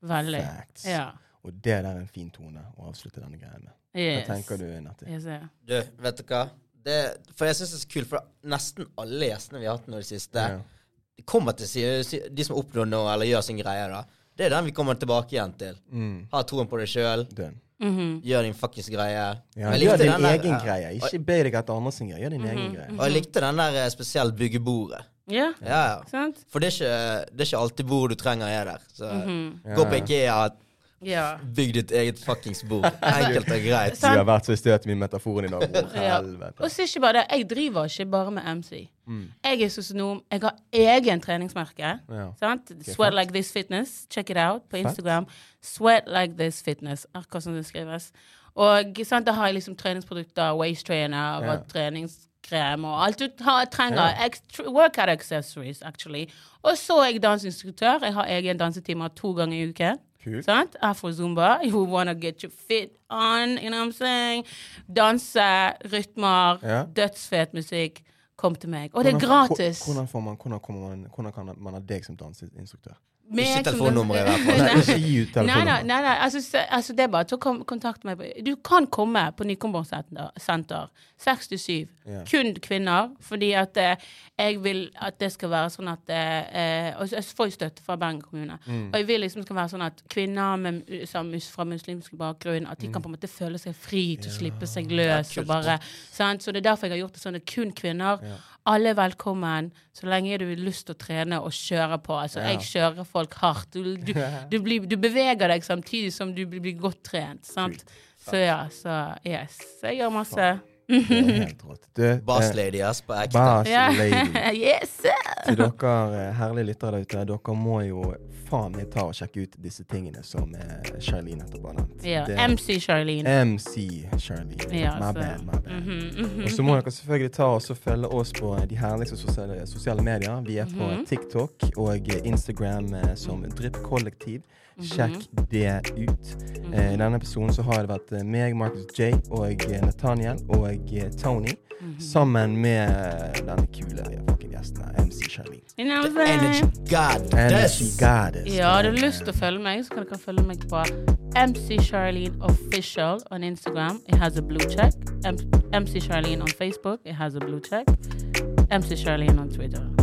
Veldig. Facts. Ja. Og det der er en fin tone å avslutte denne greia med. Hva tenker du, Natti? Yes, yeah. Du, vet du hva? Det, for jeg syns det er så kult, for nesten alle gjestene vi har hatt nå i det siste, yeah. de kommer til å si, si De som oppnår noe, eller gjør sin greie, da. Det er den vi kommer tilbake igjen til. Mm. Ha troen på deg sjøl. Mm -hmm. Gjør din fuckings greie. Ja, gjør din den der- egen ja. greie. Ikke be deg etter andre sin greie. Gjør din Mhm. egen greie. Og jeg likte den der eh, spesielt bygge bordet. Ja, Ja, ja. For det er, ikke, det er ikke alltid bord du trenger er der. Så. Ja. gå på Ikea, Ja. bygg ditt eget fuckings bord. Enkelt og greit. Du har vært så i støtet med metaforen i dag. Helvete. Og så ikke bare det, jeg driver ikke bare med MC. Mm. Jeg er sosionom, jeg har egen treningsmerke. Ja. Sant? Okay, Sweat Like This Fitness. Check it out på Fett. Instagram. Sweat Like This Fitness, akkurat som det skrives. Og sant, da har jeg liksom treningsprodukter, waist trainer Ja. og treningskrem og alt du trenger. Ja. Workout accessories, actually. Og så er jeg danseinstruktør. Jeg har egen dansetimer to ganger i uken. Kult. Sant? Afro Zumba. You wanna get your fit on, you know what I'm saying? Danse, rytmer, Ja. dødsfet musikk. Kom til meg. Og det er gratis. Hvordan, får man, hvordan, man, hvordan kan man ha deg som danseinstruktør? Ikke telefonnummeret i hvert fall. Ikke gi ut Nei, nei, nei. Altså, altså det er bare å kontakte meg. Du kan komme på Nykomborgsenter. 6 til 7. Ja. Kun kvinner. Fordi at eh, jeg vil at det skal være sånn at eh, Og jeg får jo støtte fra Bergen kommune. Mm. Og jeg vil liksom det skal være sånn at kvinner med, som, fra muslimsk bakgrunn At Mm. de kan på en måte føle seg fri til å slippe seg løs. Ja, og bare, sant? Så det er derfor jeg har gjort det sånn. Er kun kvinner. Ja. Alle er velkommen, så lenge du har lyst til å trene og kjøre på. Altså, Ja. Jeg kjører folk hardt. Du, du, du, blir, du beveger deg samtidig som du blir, godt trent. Sant? Så ja, så yes. Jeg gjør masse. Det er helt rått. Du, Boss eh, lady, ass, på ekte. Boss lady. yes! Til dere eh, herlige lyttere der ute, dere må jo faen meg ta og sjekke ut disse tingene som eh, Charlene nettopp har nevnt. Ja, MC Charlene. MC Charlene. Ja, my bad, my bad. Mhm, mhm. Og så må dere selvfølgelig ta og følge oss på de herligste sosiale, sosiale medier. Vi er på Mhm. TikTok og Instagram som Drypp Kollektiv. Sjekk Mhm. det ut. Eh, I denne episoden så har det vært eh, meg, Marcus J, og eh, Nathaniel og Tony. Mhm. Sammen med eh, denne kule gjesten her, MC Charlene. You know The Energy goddess. Energy goddess. Ja, har du lyst til å følge meg, så kan dere følge meg på MC Charlene Official on Instagram. It has a blue check. M MC Charlene on Facebook. It has a blue check. MC Charlene on Twitter.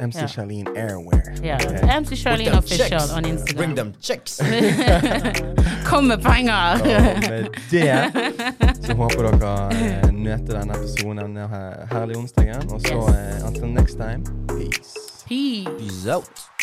MC yeah. Charlene Airwear. Yeah. MC Charlene Official checks. on Bring them checks. Kom med penger! Og med det så håper dere eh, nøter denne episoden denne her- herlige onsdagen. Og så Yes. eh, until next time, peace. Peace. Peace out.